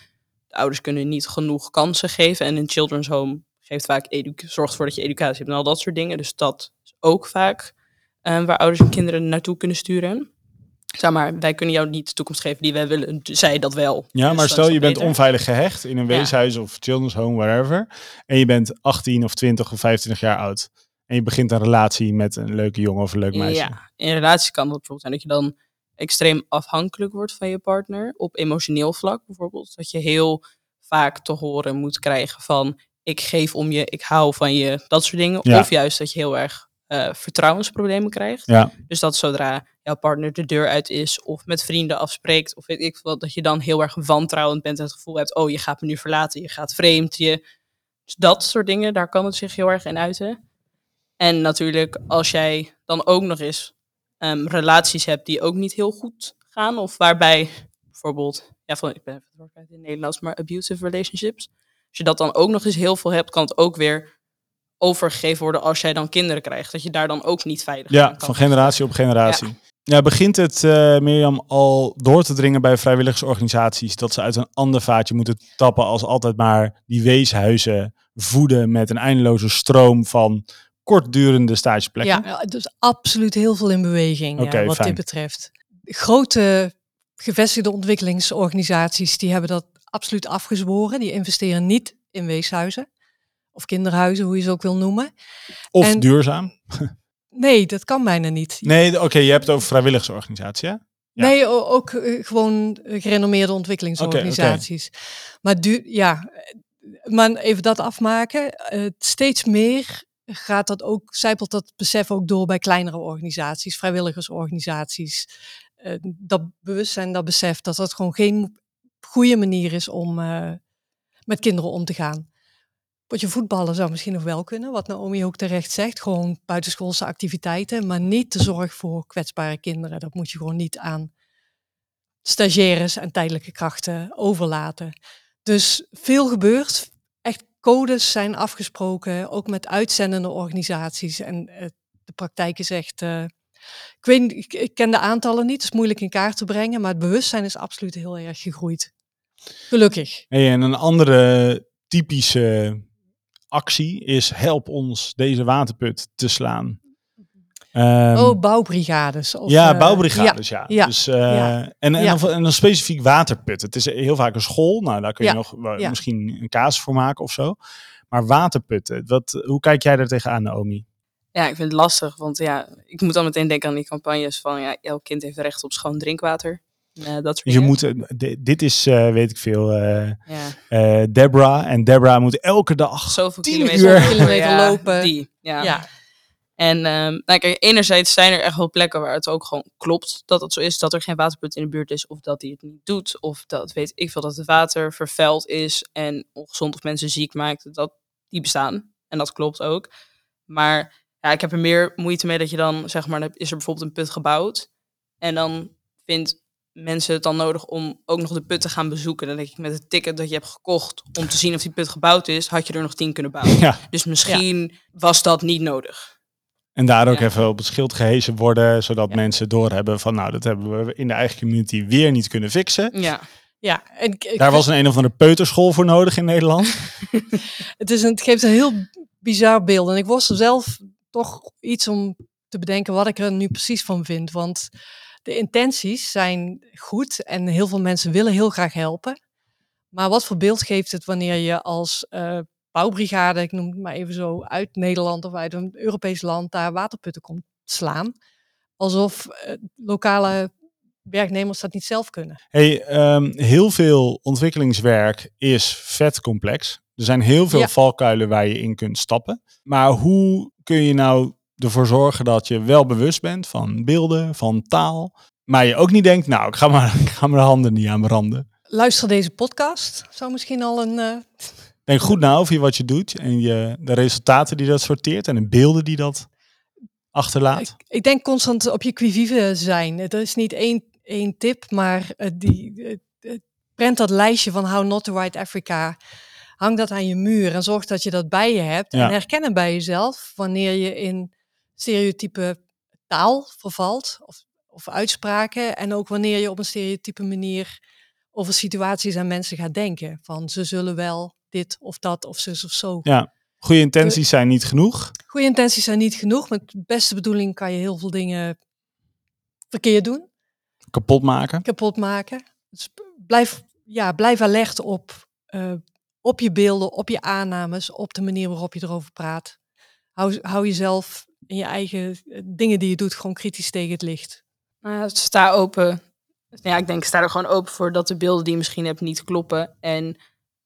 ouders kunnen niet genoeg kansen geven. En een children's home geeft vaak zorgt ervoor dat je educatie hebt en al dat soort dingen. Dus dat is ook vaak eh, waar ouders hun kinderen naartoe kunnen sturen. Zeg maar, wij kunnen jou niet de toekomst geven die wij willen. Zij dat wel. Ja, Dus maar stel je bent beter. onveilig gehecht in een Ja. weeshuis of children's home, wherever. En je bent 18 of 20 of 25 jaar oud. En je begint een relatie met een leuke jongen of een leuk meisje. Ja, in een relatie kan dat bijvoorbeeld zijn dat je dan extreem afhankelijk wordt van je partner. Op emotioneel vlak bijvoorbeeld. Dat je heel vaak te horen moet krijgen van ik geef om je, ik hou van je, dat soort dingen. Ja. Of juist dat je heel erg eh, vertrouwensproblemen krijgt. Ja. Dus dat zodra jouw partner de deur uit is of met vrienden afspreekt of weet ik veel, dat je dan heel erg wantrouwend bent en het gevoel hebt, oh je gaat me nu verlaten, je gaat vreemd, je... Dus dat soort dingen, daar kan het zich heel erg in uiten. En natuurlijk, als jij dan ook nog eens ehm, relaties hebt die ook niet heel goed gaan, of waarbij bijvoorbeeld, ja, van, ik ben even het woord in het Nederlands, maar abusive relationships. Als je dat dan ook nog eens heel veel hebt, kan het ook weer overgegeven worden als jij dan kinderen krijgt. Dat je daar dan ook niet veilig Ja, kan van generatie op generatie. Ja. begint het, eh, Mirjam, al door te dringen bij vrijwilligersorganisaties dat ze uit een ander vaatje moeten tappen als altijd maar die weeshuizen voeden met een eindeloze stroom van kortdurende stageplekken? Ja, dus absoluut heel veel in beweging ja, wat fijn. dit betreft. Grote gevestigde ontwikkelingsorganisaties die hebben dat absoluut afgezworen. Die investeren niet in weeshuizen of kinderhuizen, hoe je ze ook wil noemen. Of En- duurzaam? Nee, dat kan bijna niet. Nee, oké, je hebt het over vrijwilligersorganisatie, ja? Ja. Nee, ook eh, gewoon gerenommeerde ontwikkelingsorganisaties. Maar du ja, eh, maar even dat afmaken. eh, steeds meer gaat dat ook, zijpelt dat besef ook door bij kleinere organisaties, vrijwilligersorganisaties. Eh, dat bewustzijn, dat besef dat dat gewoon geen goede manier is om eh, met kinderen om te gaan. Potje voetballen zou misschien nog wel kunnen, wat Naomi ook terecht zegt. Gewoon buitenschoolse activiteiten, maar niet de zorg voor kwetsbare kinderen. Dat moet je gewoon niet aan stagiaires en tijdelijke krachten overlaten. Dus veel gebeurt. Codes zijn afgesproken, ook met uitzendende organisaties. En uh, de praktijk is echt. Uh, ik, weet, ik, ken de aantallen niet, het is moeilijk in kaart te brengen, maar het bewustzijn is absoluut heel erg gegroeid. Gelukkig. En een andere typische actie is help ons deze waterput te slaan. Um, oh, bouwbrigades. Of, ja, bouwbrigades, ja. ja. Dus, uh, ja. En, en, ja. Dan, en dan specifiek waterput. Het is heel vaak een school. Nou, daar kun je nog misschien een kaas voor maken of zo. Maar waterputten, wat, hoe kijk jij daar tegenaan, Naomi? Ja, ik vind het lastig, want ja, ik moet dan meteen denken aan die campagnes van ja, elk kind heeft recht op schoon drinkwater. Uh, dat soort je moet, dit is, uh, weet ik veel, uh, ja. Debra. En Debra moet elke dag zoveel kilometer, kilometer lopen. Die, ja. ja. En um, nou kijk, enerzijds zijn er echt wel plekken waar het ook gewoon klopt dat het zo is, dat er geen waterput in de buurt is, of dat hij het niet doet, of dat weet ik veel, dat het water vervuild is en ongezond of mensen ziek maakt. Dat die bestaan. En dat klopt ook. Maar ja, ik heb er meer moeite mee dat je dan, zeg maar, is er bijvoorbeeld een put gebouwd. En dan vindt mensen het dan nodig om ook nog de put te gaan bezoeken. Dan denk ik, met het ticket dat je hebt gekocht om te zien of die put gebouwd is, had je er nog tien kunnen bouwen. Ja. Dus misschien was dat niet nodig. En daar ook even op het schild gehezen worden, zodat ja. mensen doorhebben van, nou, dat hebben we in de eigen community weer niet kunnen fixen. Ja. Ja, en ik, daar was een een of andere peuterschool voor nodig in Nederland. het, is een, het geeft een heel bizar beeld. En ik worstel zelf toch iets om te bedenken wat ik er nu precies van vind. Want de intenties zijn goed en heel veel mensen willen heel graag helpen. Maar wat voor beeld geeft het wanneer je als uh, bouwbrigade, ik noem het maar even zo, uit Nederland of uit een Europees land daar waterputten komt slaan? Alsof uh, lokale werknemers dat niet zelf kunnen. Hey, um, heel veel ontwikkelingswerk is vet complex. Er zijn heel veel valkuilen waar je in kunt stappen. Maar hoe kun je nou ervoor zorgen dat je wel bewust bent van beelden, van taal. Maar je ook niet denkt, nou, ik ga maar, ik ga mijn handen niet aan branden. Luister deze podcast. Zou misschien al een. Uh... Denk goed na over wat je doet en je, de resultaten die dat sorteert en de beelden die dat achterlaat. Ik, ik denk constant op je quivive zijn. Het is niet één, één tip, maar uh, die, uh, prent dat lijstje van How Not to Write Africa hang dat aan je muur en zorg dat je dat bij je hebt. En herkennen bij jezelf wanneer je in stereotype taal vervalt of, of uitspraken. En ook wanneer je op een stereotype manier over situaties en mensen gaat denken. Van ze zullen wel dit of dat of zus of zo. Ja, goede intenties zijn niet genoeg. Goede intenties zijn niet genoeg. Met de beste bedoeling kan je heel veel dingen verkeerd doen. Kapot maken. Kapot maken. Dus blijf, ja, blijf alert op, uh, op je beelden, op je aannames, op de manier waarop je erover praat. Hou, hou jezelf in je eigen eh, dingen die je doet gewoon kritisch tegen het licht. Uh, sta open. Ja, ik denk sta er gewoon open voor dat de beelden die je misschien hebt niet kloppen. En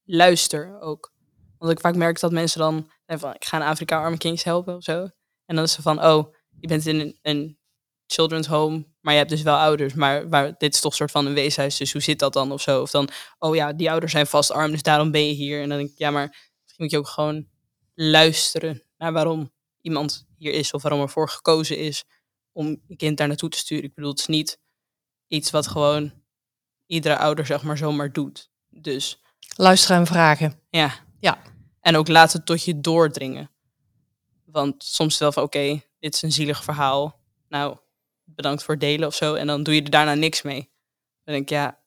luister ook. Want ik vaak merk dat mensen dan van, ik ga in Afrika arme kindjes helpen of zo. En dan is ze van, oh, je bent in een, een children's home, maar je hebt dus wel ouders. Maar dit is toch een soort van een weeshuis, dus hoe zit dat dan of zo? Of dan, oh ja, die ouders zijn vast arm, dus daarom ben je hier. En dan denk ik, ja, maar misschien moet je ook gewoon luisteren naar waarom iemand hier is of waarom er voor gekozen is om je kind daar naartoe te sturen. Ik bedoel, het is niet iets wat gewoon iedere ouder zeg maar zomaar doet. Dus luisteren en vragen. Ja. Ja. En ook laten tot je doordringen. Want soms wel van oké, dit is een zielig verhaal. Nou, bedankt voor het delen of zo. En dan doe je er daarna niks mee. Dan denk ik, ja,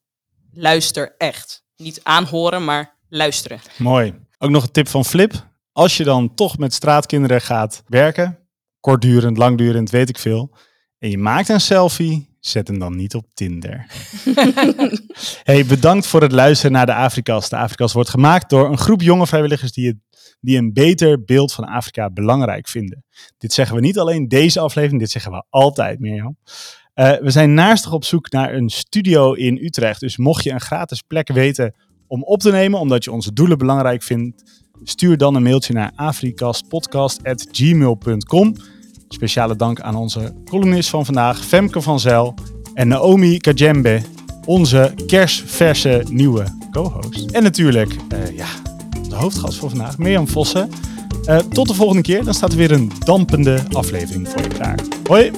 luister echt. Niet aanhoren, maar luisteren. Mooi. Ook nog een tip van Flip. Als je dan toch met straatkinderen gaat werken, kortdurend, langdurend, weet ik veel, en je maakt een selfie, zet hem dan niet op Tinder. hey, bedankt voor het luisteren naar de Afrikas. De Afrikas wordt gemaakt door een groep jonge vrijwilligers die, het, die een beter beeld van Afrika belangrijk vinden. Dit zeggen we niet alleen deze aflevering, dit zeggen we altijd, Mirjam. Uh, we zijn naastig op zoek naar een studio in Utrecht. Dus mocht je een gratis plek weten om op te nemen, omdat je onze doelen belangrijk vindt, Stuur dan een mailtje naar afrikastpodcast.gmail.com. Speciale dank aan onze columnist van vandaag, Femke van Zijl. En Naomi Kajembe, onze kersverse nieuwe co-host. En natuurlijk, uh, ja, de hoofdgast voor vandaag, Mirjam Vossen. Uh, tot de volgende keer, dan staat er weer een dampende aflevering voor je klaar. Hoi!